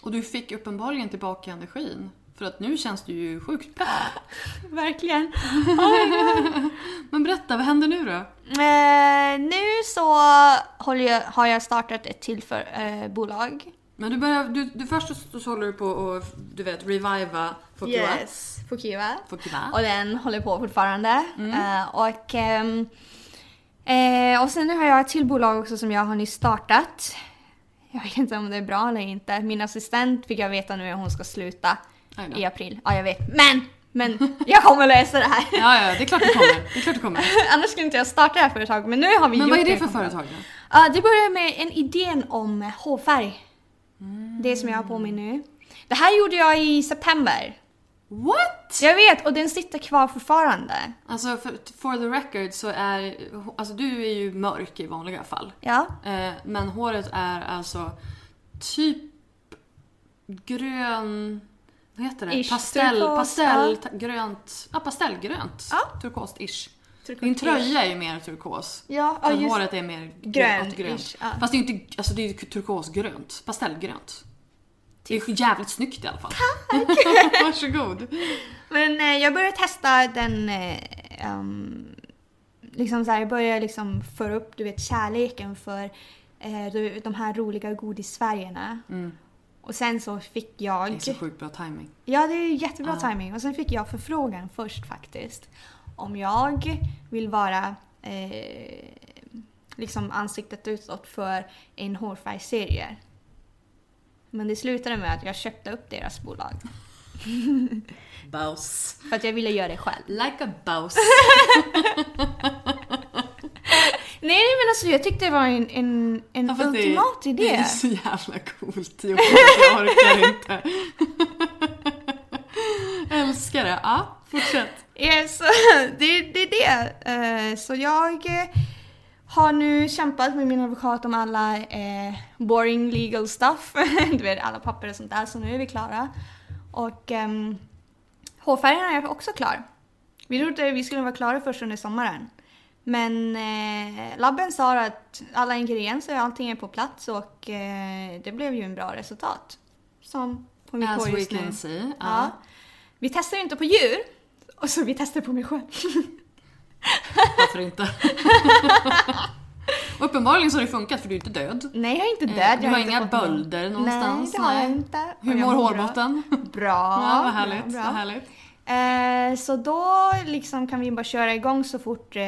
A: Och du fick uppenbarligen tillbaka energin. För att nu känns du ju sjukt pepp.
B: Verkligen.
A: Men berätta, vad händer nu då?
B: Eh, nu så jag, har jag startat ett till för, eh, bolag.
A: Men du börjar, du, du först så, håller du på att, du vet, reviva Fokiwa.
B: Yes, Fukiva.
A: Fokiwa.
B: Och den håller på fortfarande. Eh, och, ehm, eh, och sen nu har jag ett till bolag också som jag har nyss startat. Jag vet inte om det är bra eller inte. Min assistent fick jag veta nu att hon ska sluta i april. Ja, jag vet. Men! Men jag kommer lösa det här.
A: Ja, ja, det är klart det kommer. Det är klart det kommer.
B: Annars skulle inte jag starta det här företaget. Men nu har vi
A: Men
B: gjort
A: vad är det för företag då?
B: Ja, det börjar med en idén om hårfärg. Det som jag har på mig nu. Det här gjorde jag i september.
A: What?
B: Jag vet, och den sitter kvar fortfarande.
A: Alltså för, for the record så är, alltså du är ju mörk i vanliga fall.
B: Ja.
A: Eh, men håret är alltså typ grön, vad heter det?
B: Ish,
A: Pastell,
B: turkos,
A: pastell,
B: ja.
A: grönt, ja pastellgrönt.
B: Ja.
A: Turkost-ish. Din tröja är ju mer turkos.
B: Ja, ja, just-
A: håret är mer
B: Grön,
A: åt grönt.
B: ish, ja.
A: Fast det är ju inte, alltså det är ju turkosgrönt. Pastellgrönt. Det är jävligt snyggt i alla fall. Tack! Varsågod.
B: Men eh, jag började testa den, eh, ehm, liksom så här, jag började liksom föra upp, du vet, kärleken för eh, de, de här roliga godisfärgerna. Och sen så fick jag...
A: Det är så sjukt bra timing.
B: Ja, det är jättebra timing. Och sen fick jag förfrågan först faktiskt. Om jag vill vara eh, liksom ansiktet utåt för en hårfärgsserie. Men det slutade med att jag köpte upp deras bolag.
A: Boss.
B: För att jag ville göra det själv.
A: Like a boss.
B: Nej men alltså jag tyckte det var en, en, en
A: Ja, fast det
B: ultimat idé.
A: Det är så jävla coolt. Jag orkar inte. Älskar det. Ja, fortsätt.
B: Yes, det, det är det. Eh, Så jag eh, har nu kämpat med min advokat om alla eh, boring legal stuff. Du vet alla papper och sånt där, så nu är vi klara. Och um, hårfärgerna är också klar. Vi trodde vi skulle vara klara först under sommaren. Men eh, labben sa att alla ingredienser, allting är på plats och eh, det blev ju en bra resultat. Som på mitt
A: As we
B: just nu.
A: can see.
B: Ja.
A: Ja.
B: Vi testar ju inte på djur, och så vi testar på mig själv.
A: Varför inte? Och Uppenbarligen så har det funkat för du är inte död.
B: Nej, jag är inte
A: Eh,
B: död.
A: du
B: jag
A: har
B: inte
A: inga
B: fått någon-
A: bölder någonstans,
B: Nej, det har jag inte.
A: Hur mår
B: bra.
A: hårbotten?
B: Bra.
A: Ja, vad härligt.
B: bra,
A: Vad
B: bra.
A: härligt.
B: Eh, så då liksom kan vi bara köra igång så fort eh,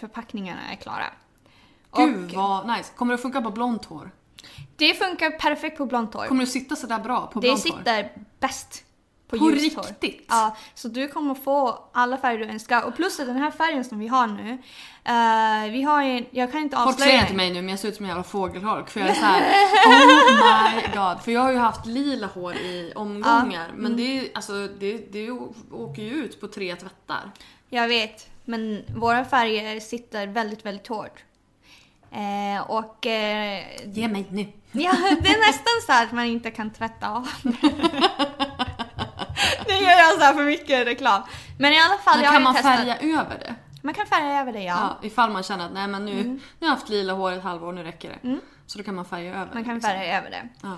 B: förpackningarna är klara.
A: Gud
B: Och
A: vad nice. Kommer det funka på blont hår?
B: det funkar perfekt på blont hår.
A: Kommer det sitta sådär bra på
B: det
A: blont hår?
B: sitter bäst på,
A: På riktigt?
B: Ja, så du kommer få alla färger du önskar. Och plus att den här färgen som vi har nu, eh, vi har en, jag kan inte
A: Folk
B: avslöja
A: ser inte mig nu men jag ser ut som en jävla fågelholk för jag är såhär Oh my god. För jag har ju haft lila hår i omgångar men
B: Mm.
A: det, är, alltså, det, det åker ju ut på tre tvättar.
B: Jag vet, men våra färger sitter väldigt, väldigt hårt. Eh, och eh,
A: Ge mig nu.
B: ja, det är nästan så här att man inte kan tvätta av så här för mycket reklam. Men i alla fall,
A: Men
B: jag
A: kan man
B: testat.
A: färga över det?
B: Man kan färga över det, ja. Mm.
A: Ja, ifall man känner att nej men nu, nu har jag haft lila hår ett halvår, nu räcker det. Så då kan man färga över.
B: Man kan
A: liksom.
B: färga över det.
A: Ja.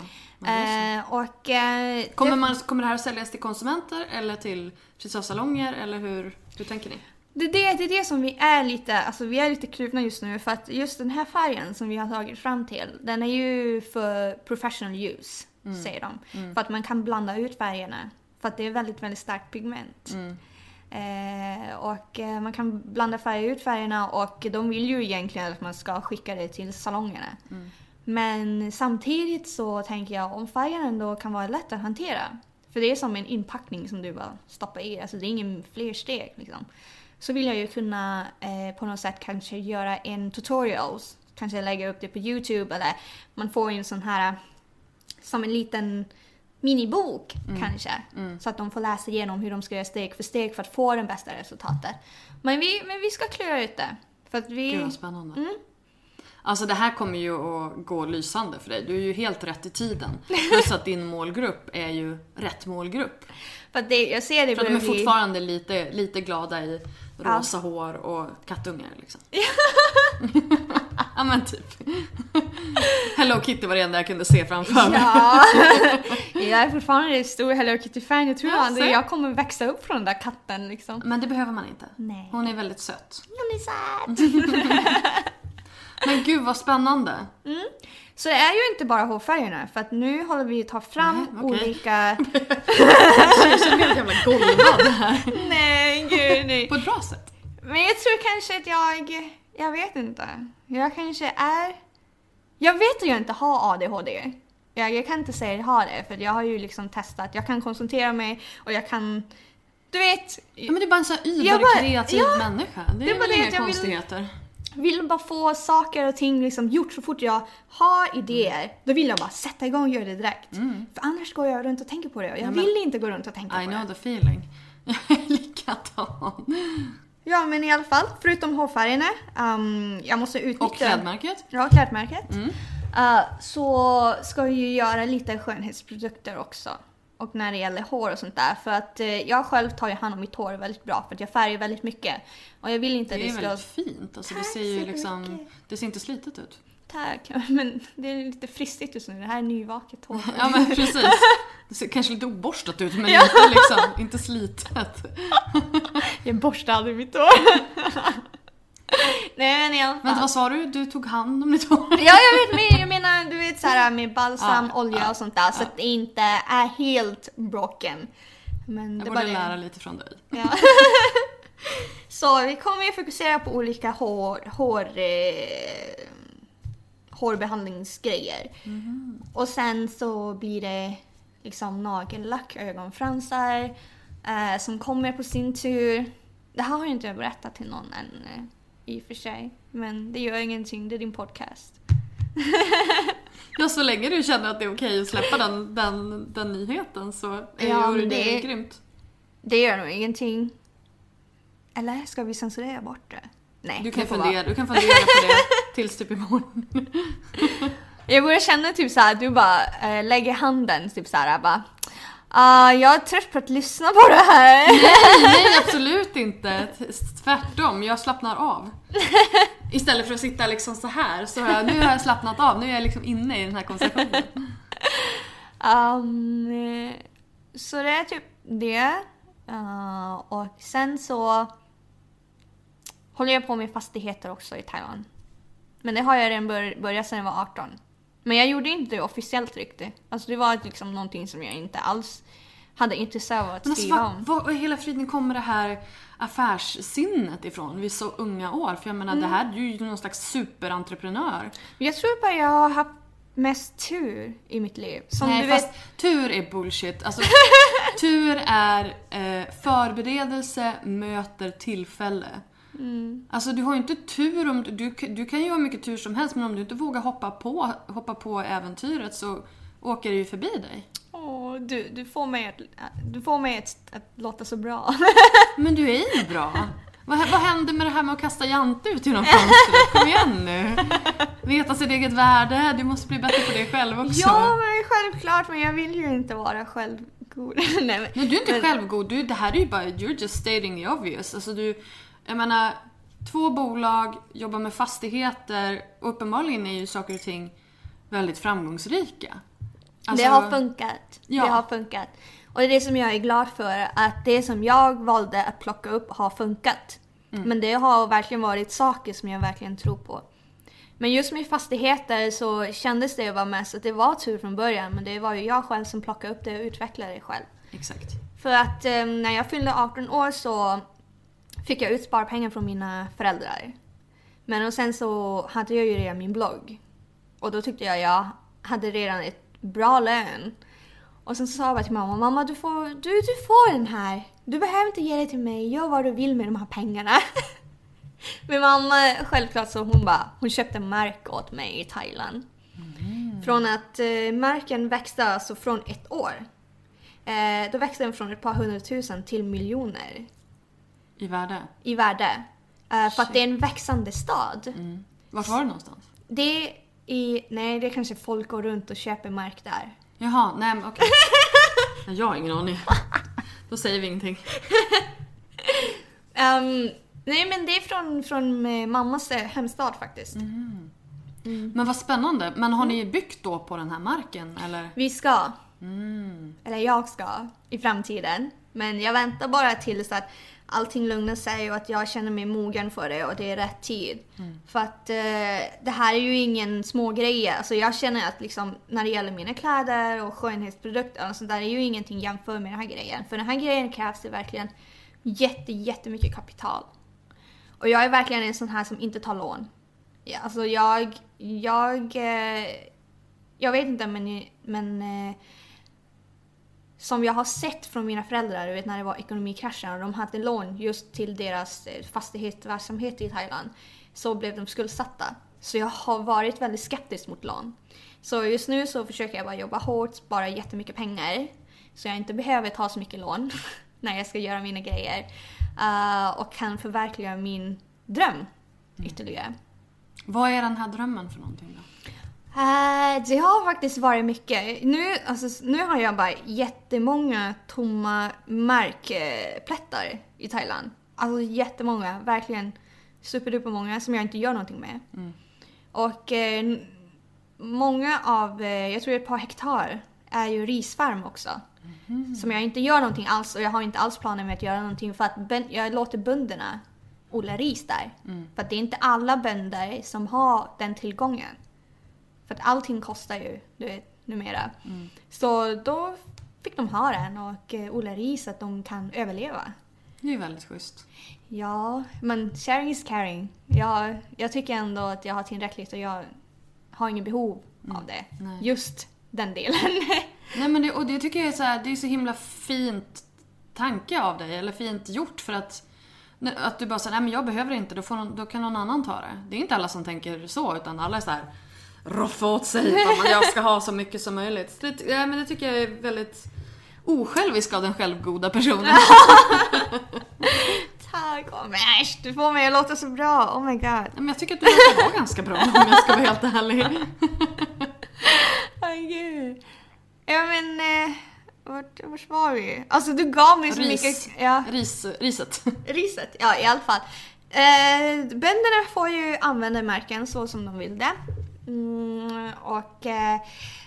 B: Eh, och... Eh,
A: kommer, man, kommer det här att säljas till konsumenter eller till frisörsalonger eller hur, hur tänker ni?
B: det, är det, det är det som vi är lite, alltså vi är lite kluvna just nu för att just den här färgen som vi har tagit fram till, den är ju för professional use, säger de. För att man kan blanda ut färgerna. För att det är väldigt, väldigt starkt pigment. Eh, och eh, man kan blanda färg ut färgerna och de vill ju egentligen att man ska skicka det till salongerna. Men samtidigt så tänker jag om färgen ändå kan vara lätt att hantera. För det är som en inpackning som du bara stoppar i, alltså det är ingen fler steg liksom. Så vill jag ju kunna eh, på något sätt kanske göra en tutorial, kanske lägga upp det på Youtube eller man får en sån här som en liten minibok kanske. Så att de får läsa igenom hur de ska göra steg för steg för att få det bästa resultatet. Men vi, men vi ska klura ut det. För att vi...
A: Gud vad spännande.
B: Mm.
A: Alltså det här kommer ju att gå lysande för dig. Du är ju helt rätt i tiden. Plus att din målgrupp är ju rätt målgrupp.
B: För det, jag ser det
A: För att de är fortfarande lite, lite glada i rosa hår och kattungar liksom. ja men typ. Hello Kitty var det enda jag kunde se framför mig.
B: Ja, jag är fortfarande en stor Hello Kitty-fan. Jag tror
A: Ja,
B: aldrig jag kommer växa upp från den där katten liksom.
A: Men det behöver man inte.
B: Nej.
A: Hon är väldigt söt.
B: Hon är söt.
A: Men gud vad spännande.
B: Så det är ju inte bara hårfärgerna för att nu håller vi att ta fram
A: Nej, okej.
B: olika...
A: Jag känner mig helt jävla golvad här.
B: nej, gud nej.
A: På ett bra sätt.
B: Men jag tror kanske att jag... Jag vet inte. Jag kanske är... Jag vet att jag inte har ADHD. Jag, jag kan inte säga att jag har det för jag har ju liksom testat. Jag kan koncentrera mig och jag kan... Du vet,
A: Ja, men det är bara en sån überkreativ
B: ja,
A: människa. Det
B: det
A: är väl inga
B: jag vill-
A: konstigheter.
B: vill bara få saker och ting liksom gjort så fort jag har idéer. Då vill jag bara sätta igång och göra det direkt. För annars går jag runt och tänker på det och jag
A: Mm. Ja, men-
B: vill inte gå runt och tänka
A: I
B: på
A: know
B: det.
A: the feeling. Jag är likadan.
B: Ja men i alla fall, förutom hårfärgerna, um, jag måste utnyttja...
A: Och klädmärket.
B: Ja, klädmärket.
A: Mm.
B: Uh, så ska vi ju göra lite skönhetsprodukter också. Och när det gäller hår och sånt där. För att eh, jag själv tar ju hand om mitt hår väldigt bra för att jag färgar väldigt mycket. Och jag vill inte
A: Det
B: att
A: är
B: det ska...
A: väldigt fint. Alltså, det
B: Tack
A: ser ju
B: så
A: liksom... Det ser inte slitet ut.
B: Tack. Men det är lite fristigt just nu. Det här är nyvaket hår.
A: Ja men precis. Det ser kanske lite oborstat ut men
B: Ja.
A: inte liksom, inte slitet.
B: Jag borstar aldrig mitt hår. Nej men i alla fall.
A: Vänta vad sa du? Du tog hand om ditt hår?
B: Ja jag vet men jag menar du vet såhär med balsam,
A: Ja,
B: olja
A: ja,
B: och sånt där så att det inte är helt broken. Men
A: Jag
B: det
A: borde
B: det.
A: lära lite från dig.
B: Ja. så vi kommer ju fokusera på olika hår, hår, eh, hårbehandlingsgrejer. Och sen så blir det liksom nagellack, ögonfransar eh, som kommer på sin tur. Det här har jag inte berättat till någon än eh, i och för sig. Men det gör ingenting, det är din podcast.
A: Ja, så länge du känner att det är okej att släppa den, den, den nyheten så är
B: Ja,
A: ju det,
B: det
A: grymt.
B: Det gör nog ingenting. Eller ska vi censurera bort det? Nej,
A: Du kan, fundera,
B: vara.
A: du kan fundera på det tills typ imorgon.
B: Jag börjar känna typ såhär, du bara äh, lägger handen typ såhär bara ah, jag är trött på att lyssna på det här.
A: Nej, nej absolut inte. Tvärtom, jag slappnar av. Istället för att sitta liksom så här så har jag, nu har jag slappnat av, nu är jag liksom inne i den här konversationen.
B: Um, så det är typ det. Uh, och sen så håller jag på med fastigheter också i Taiwan. Men det har jag redan bör- börjat sedan jag var 18. Men jag gjorde inte det officiellt riktigt. Alltså det var liksom någonting som jag inte alls hade intresse av att
A: Men alltså,
B: skriva
A: vad,
B: om.
A: vad, hela friden kommer det här affärssinnet ifrån vid så unga år? För jag menar, det här du är ju någon slags superentreprenör.
B: Jag tror bara jag har haft mest tur i mitt liv. Som
A: Nej,
B: du
A: fast
B: vet,
A: tur är bullshit. Alltså, tur är eh, förberedelse möter tillfälle.
B: Mm.
A: Alltså du har ju inte tur om du, du, kan ju ha mycket tur som helst men om du inte vågar hoppa på, hoppa på äventyret så åker det ju förbi dig.
B: åh, du, du får mig, att, du får mig att, att låta så bra.
A: Men du är ju bra. Vad, vad hände med det här med att kasta Jante ut genom fönstret? Kom igen nu. Veta sitt eget värde, du måste bli bättre på det själv också.
B: ja, men självklart, men jag vill ju inte vara självgod. Nej, men,
A: Nej, du är inte
B: men-
A: självgod. Du, det här är ju bara, you're just stating the obvious. Alltså du, jag menar, två bolag, jobbar med fastigheter och uppenbarligen är ju saker och ting väldigt framgångsrika. Alltså,
B: det har funkat.
A: Ja.
B: Det har funkat. Och det är det som jag är glad för, att det som jag valde att plocka upp har funkat.
A: Mm.
B: Men det har verkligen varit saker som jag verkligen tror på. Men just med fastigheter så kändes det bara mest att det var tur från början, men det var ju jag själv som plockade upp det och utvecklade det själv.
A: Exakt.
B: För att eh, när jag fyllde 18 år så fick jag ut sparpengar från mina föräldrar. Men och sen så hade jag ju redan min blogg. Och då tyckte jag jag hade redan ett bra lön. Och sen så sa jag bara till mamma, mamma du får, du, du får den här. Du behöver inte ge det till mig, gör vad du vill med de här pengarna. Men mamma, självklart så hon bara, hon köpte mark åt mig i Thailand. Från att eh, marken växte alltså från ett år. Eh, då växte den från ett par hundratusen till miljoner
A: I värde.
B: i värde. Eh, för att det är en växande stad.
A: Vart var det någonstans?
B: Det är i, nej det är kanske folk går runt och köper mark där.
A: Jaha, nej men okej. Nej, Jag har ingen aning. Då säger vi ingenting.
B: Ehm, nej men det är från, från mammas eh, hemstad faktiskt.
A: Men vad spännande. Men har ni byggt då på den här marken eller?
B: Vi ska. Eller jag ska i framtiden. Men jag väntar bara tills att allting lugnar sig och att jag känner mig mogen för det och det är rätt tid. För att eh, det här är ju ingen små grej. Alltså jag känner att liksom, när det gäller mina kläder och skönhetsprodukter och sånt där är ju ingenting jämfört med den här grejen. För den här grejen krävs det verkligen jätte, jättemycket kapital. Och jag är verkligen en sån här som inte tar lån. Ja, alltså jag, jag, eh, jag vet inte men, men eh, som jag har sett från mina föräldrar, du vet när det var ekonomikraschen och de hade lån just till deras eh, fastighetsverksamhet i Thailand, så blev de skuldsatta. Så jag har varit väldigt skeptisk mot lån. Så just nu så försöker jag bara jobba hårt, spara jättemycket pengar, så jag inte behöver ta så mycket lån när jag ska göra mina grejer. Uh, och kan förverkliga min dröm ytterligare.
A: Vad är den här drömmen för någonting då?
B: Eh, det har faktiskt varit mycket. Nu, alltså, nu har jag bara jättemånga tomma markplättar i Thailand. Alltså jättemånga, verkligen superduper många som jag inte gör någonting med. Och eh, många av, eh, jag tror ett par hektar, är ju risfarm också. Som jag inte gör någonting alls och jag har inte alls planer med att göra någonting för att jag låter bönderna odla ris där. För att det är inte alla bönder som har den tillgången. För att allting kostar ju, du vet, numera. Så då fick de ha den och eh, odla ris så att de kan överleva.
A: Det är väldigt schysst.
B: Ja, men sharing is caring. Jag, jag tycker ändå att jag har tillräckligt och jag har ingen behov av det.
A: Nej.
B: Just den delen.
A: Nej men det, och det tycker jag är så här, det är så himla fint tanke av dig, eller fint gjort för att att du bara säger nej men jag behöver inte, då, får någon, då kan någon annan ta det. Det är inte alla som tänker så, utan alla är så här roffa åt sig, utan jag ska ha så mycket som möjligt. Det, ja, men det tycker jag är väldigt osjälvisk av den självgoda personen.
B: Tack! Oh, men äsch, du får mig att låta så bra. Oh my god.
A: Men jag tycker att du verkar vara ganska bra om jag ska vara helt ärlig.
B: Gud. Ja men, eh, vart, vart var vi? Alltså du gav mig så
A: Ris.
B: mycket... Ja.
A: Ris, riset.
B: Riset, ja i alla fall. Eh, bönderna får ju använda marken så som de vill det. Mm, och eh,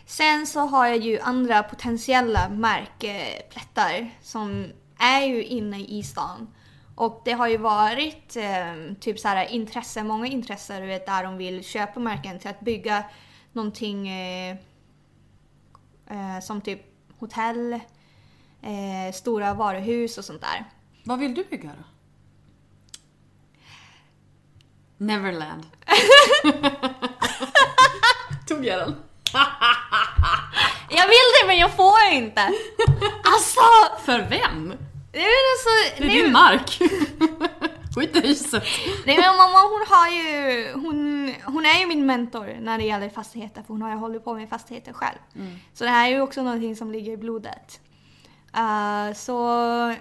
B: sen så har jag ju andra potentiella markplättar som är ju inne i stan. Och det har ju varit eh, typ så här intresse, många intressen vet, där de vill köpa marken till att bygga någonting eh, eh, som typ hotell, eh, stora varuhus och sånt där.
A: Vad vill du bygga då? Neverland. Tog jag
B: vill det men jag får inte! Alltså!
A: För vem?
B: Nej men alltså...
A: Det är
B: nej,
A: din mark. Skit i riset.
B: Nej men mamma hon har ju... Hon, hon är ju min mentor när det gäller fastigheter för hon har ju hållit på med fastigheter själv. Så det här är ju också någonting som ligger i blodet. Uh, så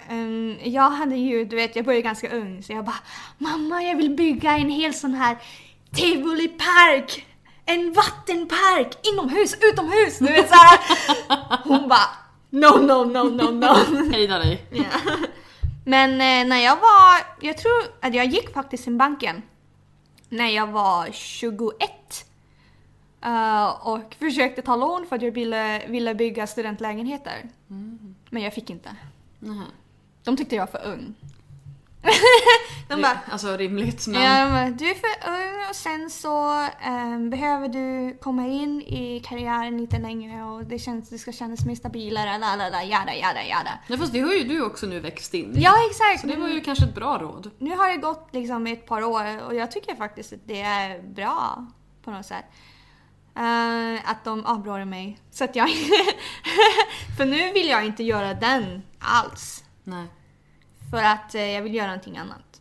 B: ehm, jag hade ju, du vet jag började ganska ung så jag bara Mamma jag vill bygga en hel sån här tivolipark! En vattenpark! Inomhus, utomhus! Du vet såhär. Hon bara No, no, no, no, no.
A: Hejda dig.
B: Ja. Men eh, när jag var, jag tror att jag gick faktiskt till banken när jag var 21. eh, och försökte ta lån för att jag ville, ville bygga studentlägenheter. Men jag fick inte.
A: Nähä.
B: De tyckte jag var för ung. De bara,
A: Alltså rimligt men...
B: ja, de bara, du är för ung och sen så ehm, behöver du komma in i karriären lite längre och det, känns, det ska kännas mer stabilare, la la la, jada jada jada.
A: Nej, fast det har ju du också nu växt in i.
B: Ja exakt!
A: Så det var ju kanske ett bra råd.
B: nu har det gått liksom ett par år och jag tycker faktiskt att det är bra på något sätt. Eh, att de avråder mig. Så att jag För nu vill jag inte göra den alls.
A: Nej.
B: För att eh, jag vill göra någonting annat.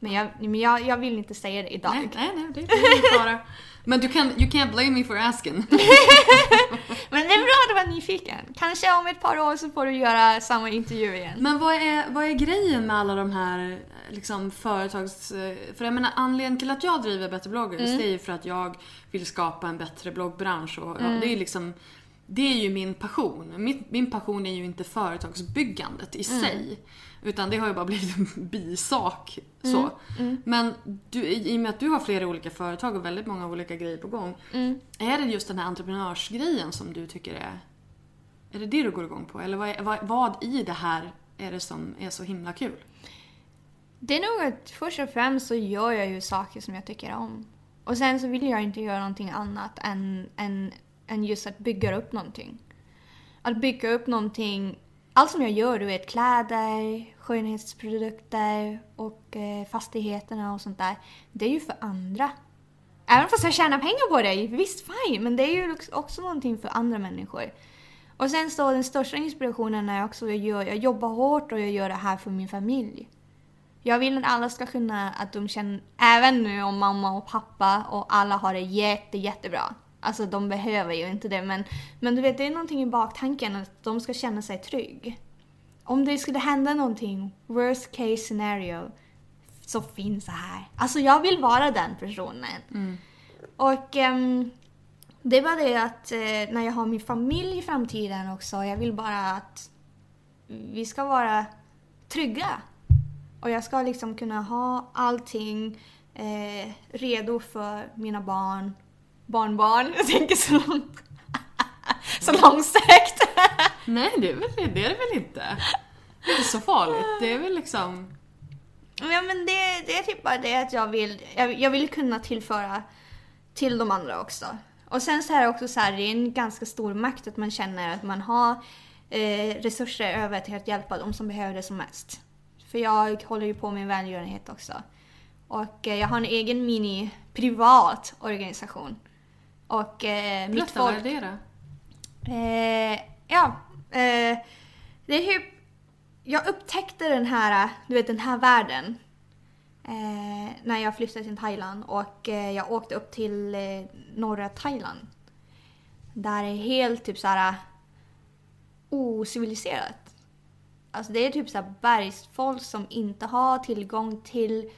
B: Men jag, men jag, jag vill inte säga det idag.
A: Nej, nej, nej, det är ingen fara. Men du kan, you can't blame me for asking.
B: Men det är bra att du var nyfiken. Kanske om ett par år så får du göra samma intervju igen.
A: Men vad är, vad är grejen med alla de här liksom, företags... För jag menar anledningen till att jag driver Better bloggers det är ju för att jag vill skapa en bättre bloggbransch. Och, ja, det är liksom det är ju min passion. Min, min passion är ju inte företagsbyggandet i sig. Utan det har ju bara blivit en bisak. Så. Men du, i och med att du har flera olika företag och väldigt många olika grejer på gång. Är det just den här entreprenörsgrejen som du tycker är... Är det det du går igång på? Eller vad, vad, vad i det här är det som är så himla kul?
B: Det är nog att först och främst så gör jag ju saker som jag tycker om. Och sen så vill jag inte göra någonting annat än, än, än just att bygga upp någonting. Att bygga upp någonting, allt som jag gör, du vet kläder, skönhetsprodukter och eh, fastigheterna och sånt där. Det är ju för andra. Även fast jag tjänar pengar på det, visst fine, men det är ju också någonting för andra människor. Och sen så den största inspirationen är också att jag, gör, jag jobbar hårt och jag gör det här för min familj. Jag vill att alla ska kunna, att de känner, även nu om mamma och pappa och alla har det jätte, jättebra. Alltså de behöver ju inte det men, men du vet det är någonting i baktanken att de ska känna sig trygg. Om det skulle hända någonting, worst case scenario, så finns det här. Alltså jag vill vara den personen. Och ehm, det är bara det att eh, när jag har min familj i framtiden också, jag vill bara att vi ska vara trygga. Och jag ska liksom kunna ha allting eh, redo för mina barn, barnbarn. Jag tänker så långt. så långsökt.
A: Nej, det är, väl, det är det väl inte? Det är inte så farligt. Det är väl liksom...
B: Ja men det, det är typ bara det att jag vill, jag, jag vill kunna tillföra till de andra också. Och sen så är det också så här, det är en ganska stor makt att man känner att man har eh, resurser över till att hjälpa de som behöver det som mest. För jag håller ju på med välgörenhet också. Och eh, jag har en egen mini privat organisation. Och eh, mitt
A: vad
B: folk...
A: är det då?
B: Eh, ja, eh, det är hur... Jag upptäckte den här, du vet den här världen. Eh, när jag flyttade till Thailand och eh, jag åkte upp till eh, norra Thailand. Där är helt typ såhär ociviliserat. Alltså det är typ såhär bergsfolk som inte har tillgång till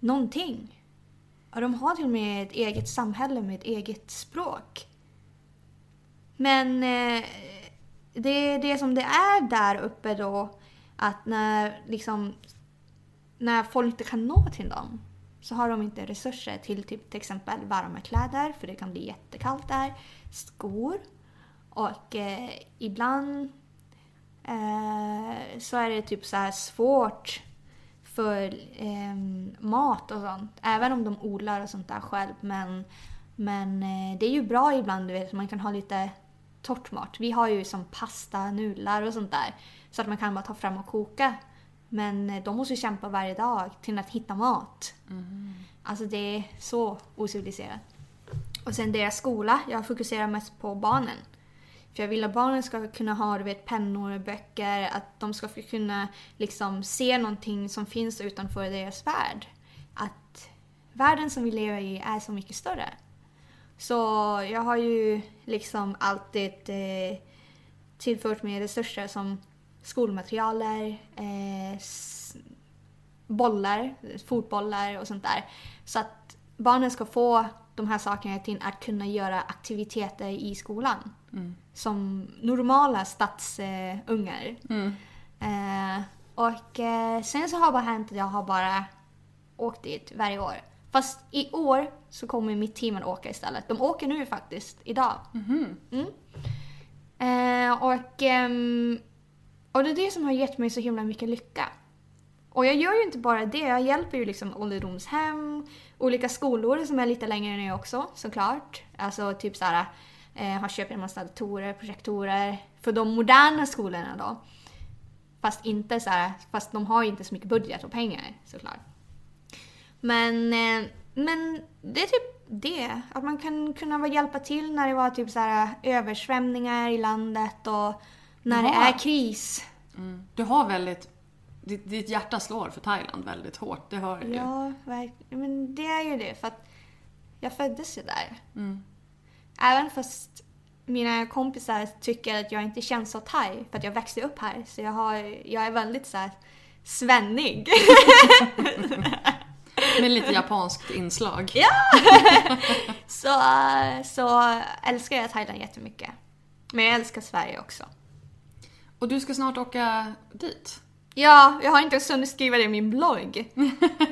B: någonting. Ja, de har till och med ett eget samhälle med ett eget språk. Men eh, det, det som det är där uppe då, att när liksom när folk inte kan nå till dem så har de inte resurser till typ, till exempel varma kläder för det kan bli jättekallt där, skor och eh, ibland eh, så är det typ så här svårt för eh, mat och sånt. Även om de odlar och sånt där själv. Men, men eh, det är ju bra ibland, du vet, man kan ha lite torrt mat. Vi har ju som pasta, nudlar och sånt där. Så att man kan bara ta fram och koka. Men eh, de måste kämpa varje dag till att hitta mat. Alltså det är så ociviliserat. Och sen deras skola, jag fokuserar mest på barnen. För jag vill att barnen ska kunna ha du vet, pennor och böcker, att de ska kunna liksom se någonting som finns utanför deras värld. Att världen som vi lever i är så mycket större. Så jag har ju liksom alltid eh, tillfört mig resurser som skolmaterialer, eh, bollar, fotbollar och sånt där. Så att barnen ska få de här sakerna till att kunna göra aktiviteter i skolan. Mm. Som normala stadsungar. Eh, och eh, sen så har det bara hänt att jag har bara åkt dit varje år. Fast i år så kommer mitt team att åka istället. De åker nu faktiskt, idag. Mm. Eh, och, ehm, och det är det som har gett mig så himla mycket lycka. Och jag gör ju inte bara det, jag hjälper ju liksom ålderdomshem, olika skolor som är lite längre ner också såklart. Alltså typ såhär, har köpt en massa datorer, projektorer för de moderna skolorna då. Fast inte så här, fast de har ju inte så mycket budget och pengar såklart. Men, eh, men det är typ det. Att man kan kunna hjälpa till när det var typ så här översvämningar i landet och när det
A: Jaha.
B: är kris.
A: Du har väldigt... Ditt, ditt hjärta slår för Thailand väldigt hårt, det hör jag ju.
B: Ja. Men det är ju det för att jag föddes ju där. Även fast mina kompisar tycker att jag inte känns så thai för att jag växte upp här. Så jag, har, jag är väldigt så här svennig.
A: Med lite japanskt inslag.
B: så, så älskar jag Thailand jättemycket. Men jag älskar Sverige också.
A: Och du ska snart åka dit?
B: Ja, jag har inte ens hunnit skriva det i min blogg.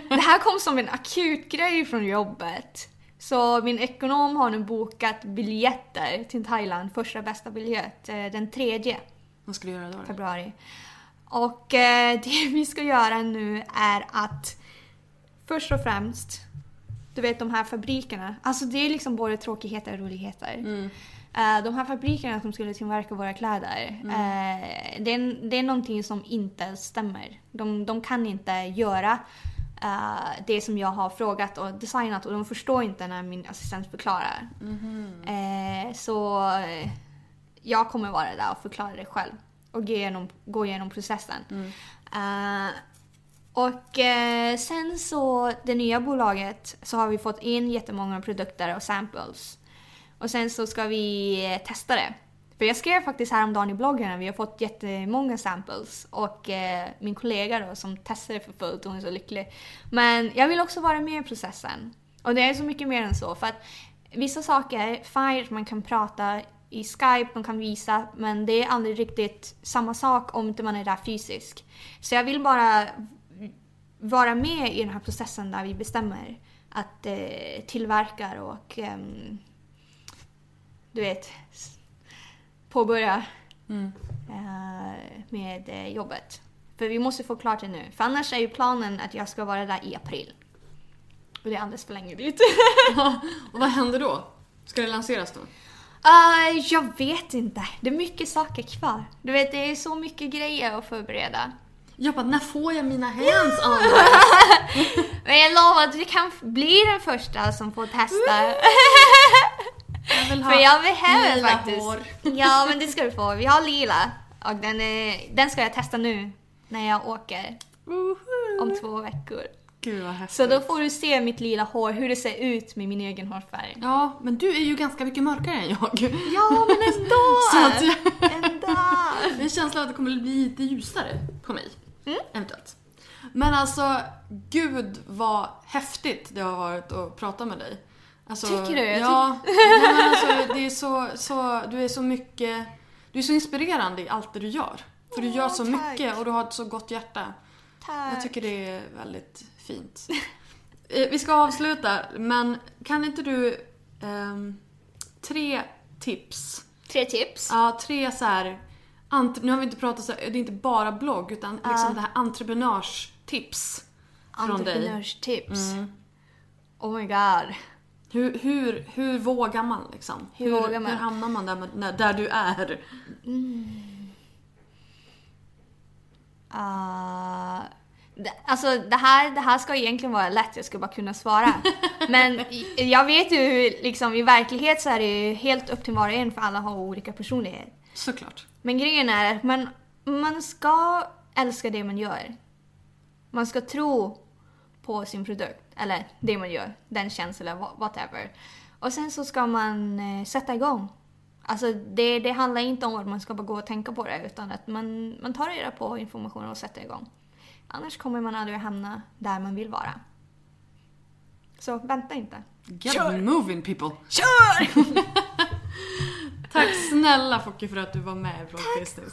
B: det här kom som en akut grej från jobbet. Så min ekonom har nu bokat biljetter till Thailand, första bästa biljett, eh, den tredje
A: Vad ska du göra då?
B: februari. Och eh, det vi ska göra nu är att först och främst, du vet de här fabrikerna, alltså det är liksom både tråkigheter och roligheter. Eh, de här fabrikerna som skulle tillverka våra kläder, eh, det, är, det är någonting som inte stämmer. De, de kan inte göra eh, det som jag har frågat och designat och de förstår inte när min assistent förklarar. Eh, så eh, jag kommer vara där och förklara det själv och gå igenom, gå igenom processen. Eh, och eh, sen så, det nya bolaget, så har vi fått in jättemånga produkter och samples. Och sen så ska vi testa det. För jag skrev faktiskt häromdagen i bloggen att vi har fått jättemånga samples och eh, min kollega då som testade det för fullt, hon är så lycklig. Men jag vill också vara med i processen. Och det är så mycket mer än så. För att vissa saker, fine, man kan prata i Skype, man kan visa, men det är aldrig riktigt samma sak om inte man är där fysiskt. Så jag vill bara vara med i den här processen där vi bestämmer att eh, tillverkar och eh, du vet påbörja eh, med eh, jobbet. För vi måste få klart det nu. För annars är ju planen att jag ska vara där i april. Och det är alldeles för länge dit.
A: Och vad händer då? Ska det lanseras då?
B: Uh, jag vet inte. Det är mycket saker kvar. Du vet, det är så mycket grejer att förbereda.
A: Jag bara, när får jag mina hands on?
B: Men jag lovar att du kan bli den första som får testa.
A: Jag vill ha
B: För jag behöver
A: lila
B: faktiskt.
A: hår.
B: Ja, men det ska du få. Vi har lila. Och den, är, den ska jag testa nu när jag åker om två veckor.
A: Gud vad häftigt.
B: Så då får du se mitt lila hår, hur det ser ut med min egen hårfärg.
A: Ja, men du är ju ganska mycket mörkare än jag.
B: Ja, men ändå!
A: Så att
B: ändå!
A: Det är en känsla av att det kommer bli lite ljusare på mig. Eventuellt. Men alltså, gud vad häftigt det har varit att prata med dig. Alltså,
B: Tycker du?
A: Ja. Nej, men alltså, det är så, så, du är så mycket... Du är så inspirerande i allt det du gör. För du gör så
B: tack.
A: mycket och du har ett så gott hjärta.
B: Tack.
A: Jag tycker det är väldigt fint. Eh, Vi ska avsluta, men kan inte du... ehm, tre tips.
B: Tre tips.
A: Ja, tre så här... Ant- nu har vi inte pratat så det är inte bara blogg utan liksom det här entreprenörstips från dig.
B: Entreprenörstips. Oh my god.
A: Hur, hur, hur vågar man liksom?
B: Hur vågar man?
A: Hur hamnar man där, med, där du är?
B: Uh, det, alltså det här, det här ska egentligen vara lätt, jag ska bara kunna svara. Men jag vet ju hur, liksom i verklighet så är det ju helt upp till var och en för alla har olika personlighet.
A: Såklart.
B: Men grejen är att man, man ska älska det man gör. Man ska tro på sin produkt, eller det man gör, den wha- whatever. Och sen så ska man eh, sätta igång. Alltså det, det handlar inte om att man ska bara gå och tänka på det utan att man, man tar reda på informationen och sätter igång. Annars kommer man aldrig hamna där man vill vara. Så vänta inte.
A: Get moving people!
B: Kör!
A: Tack snälla Focke för att du var med i Blog Business.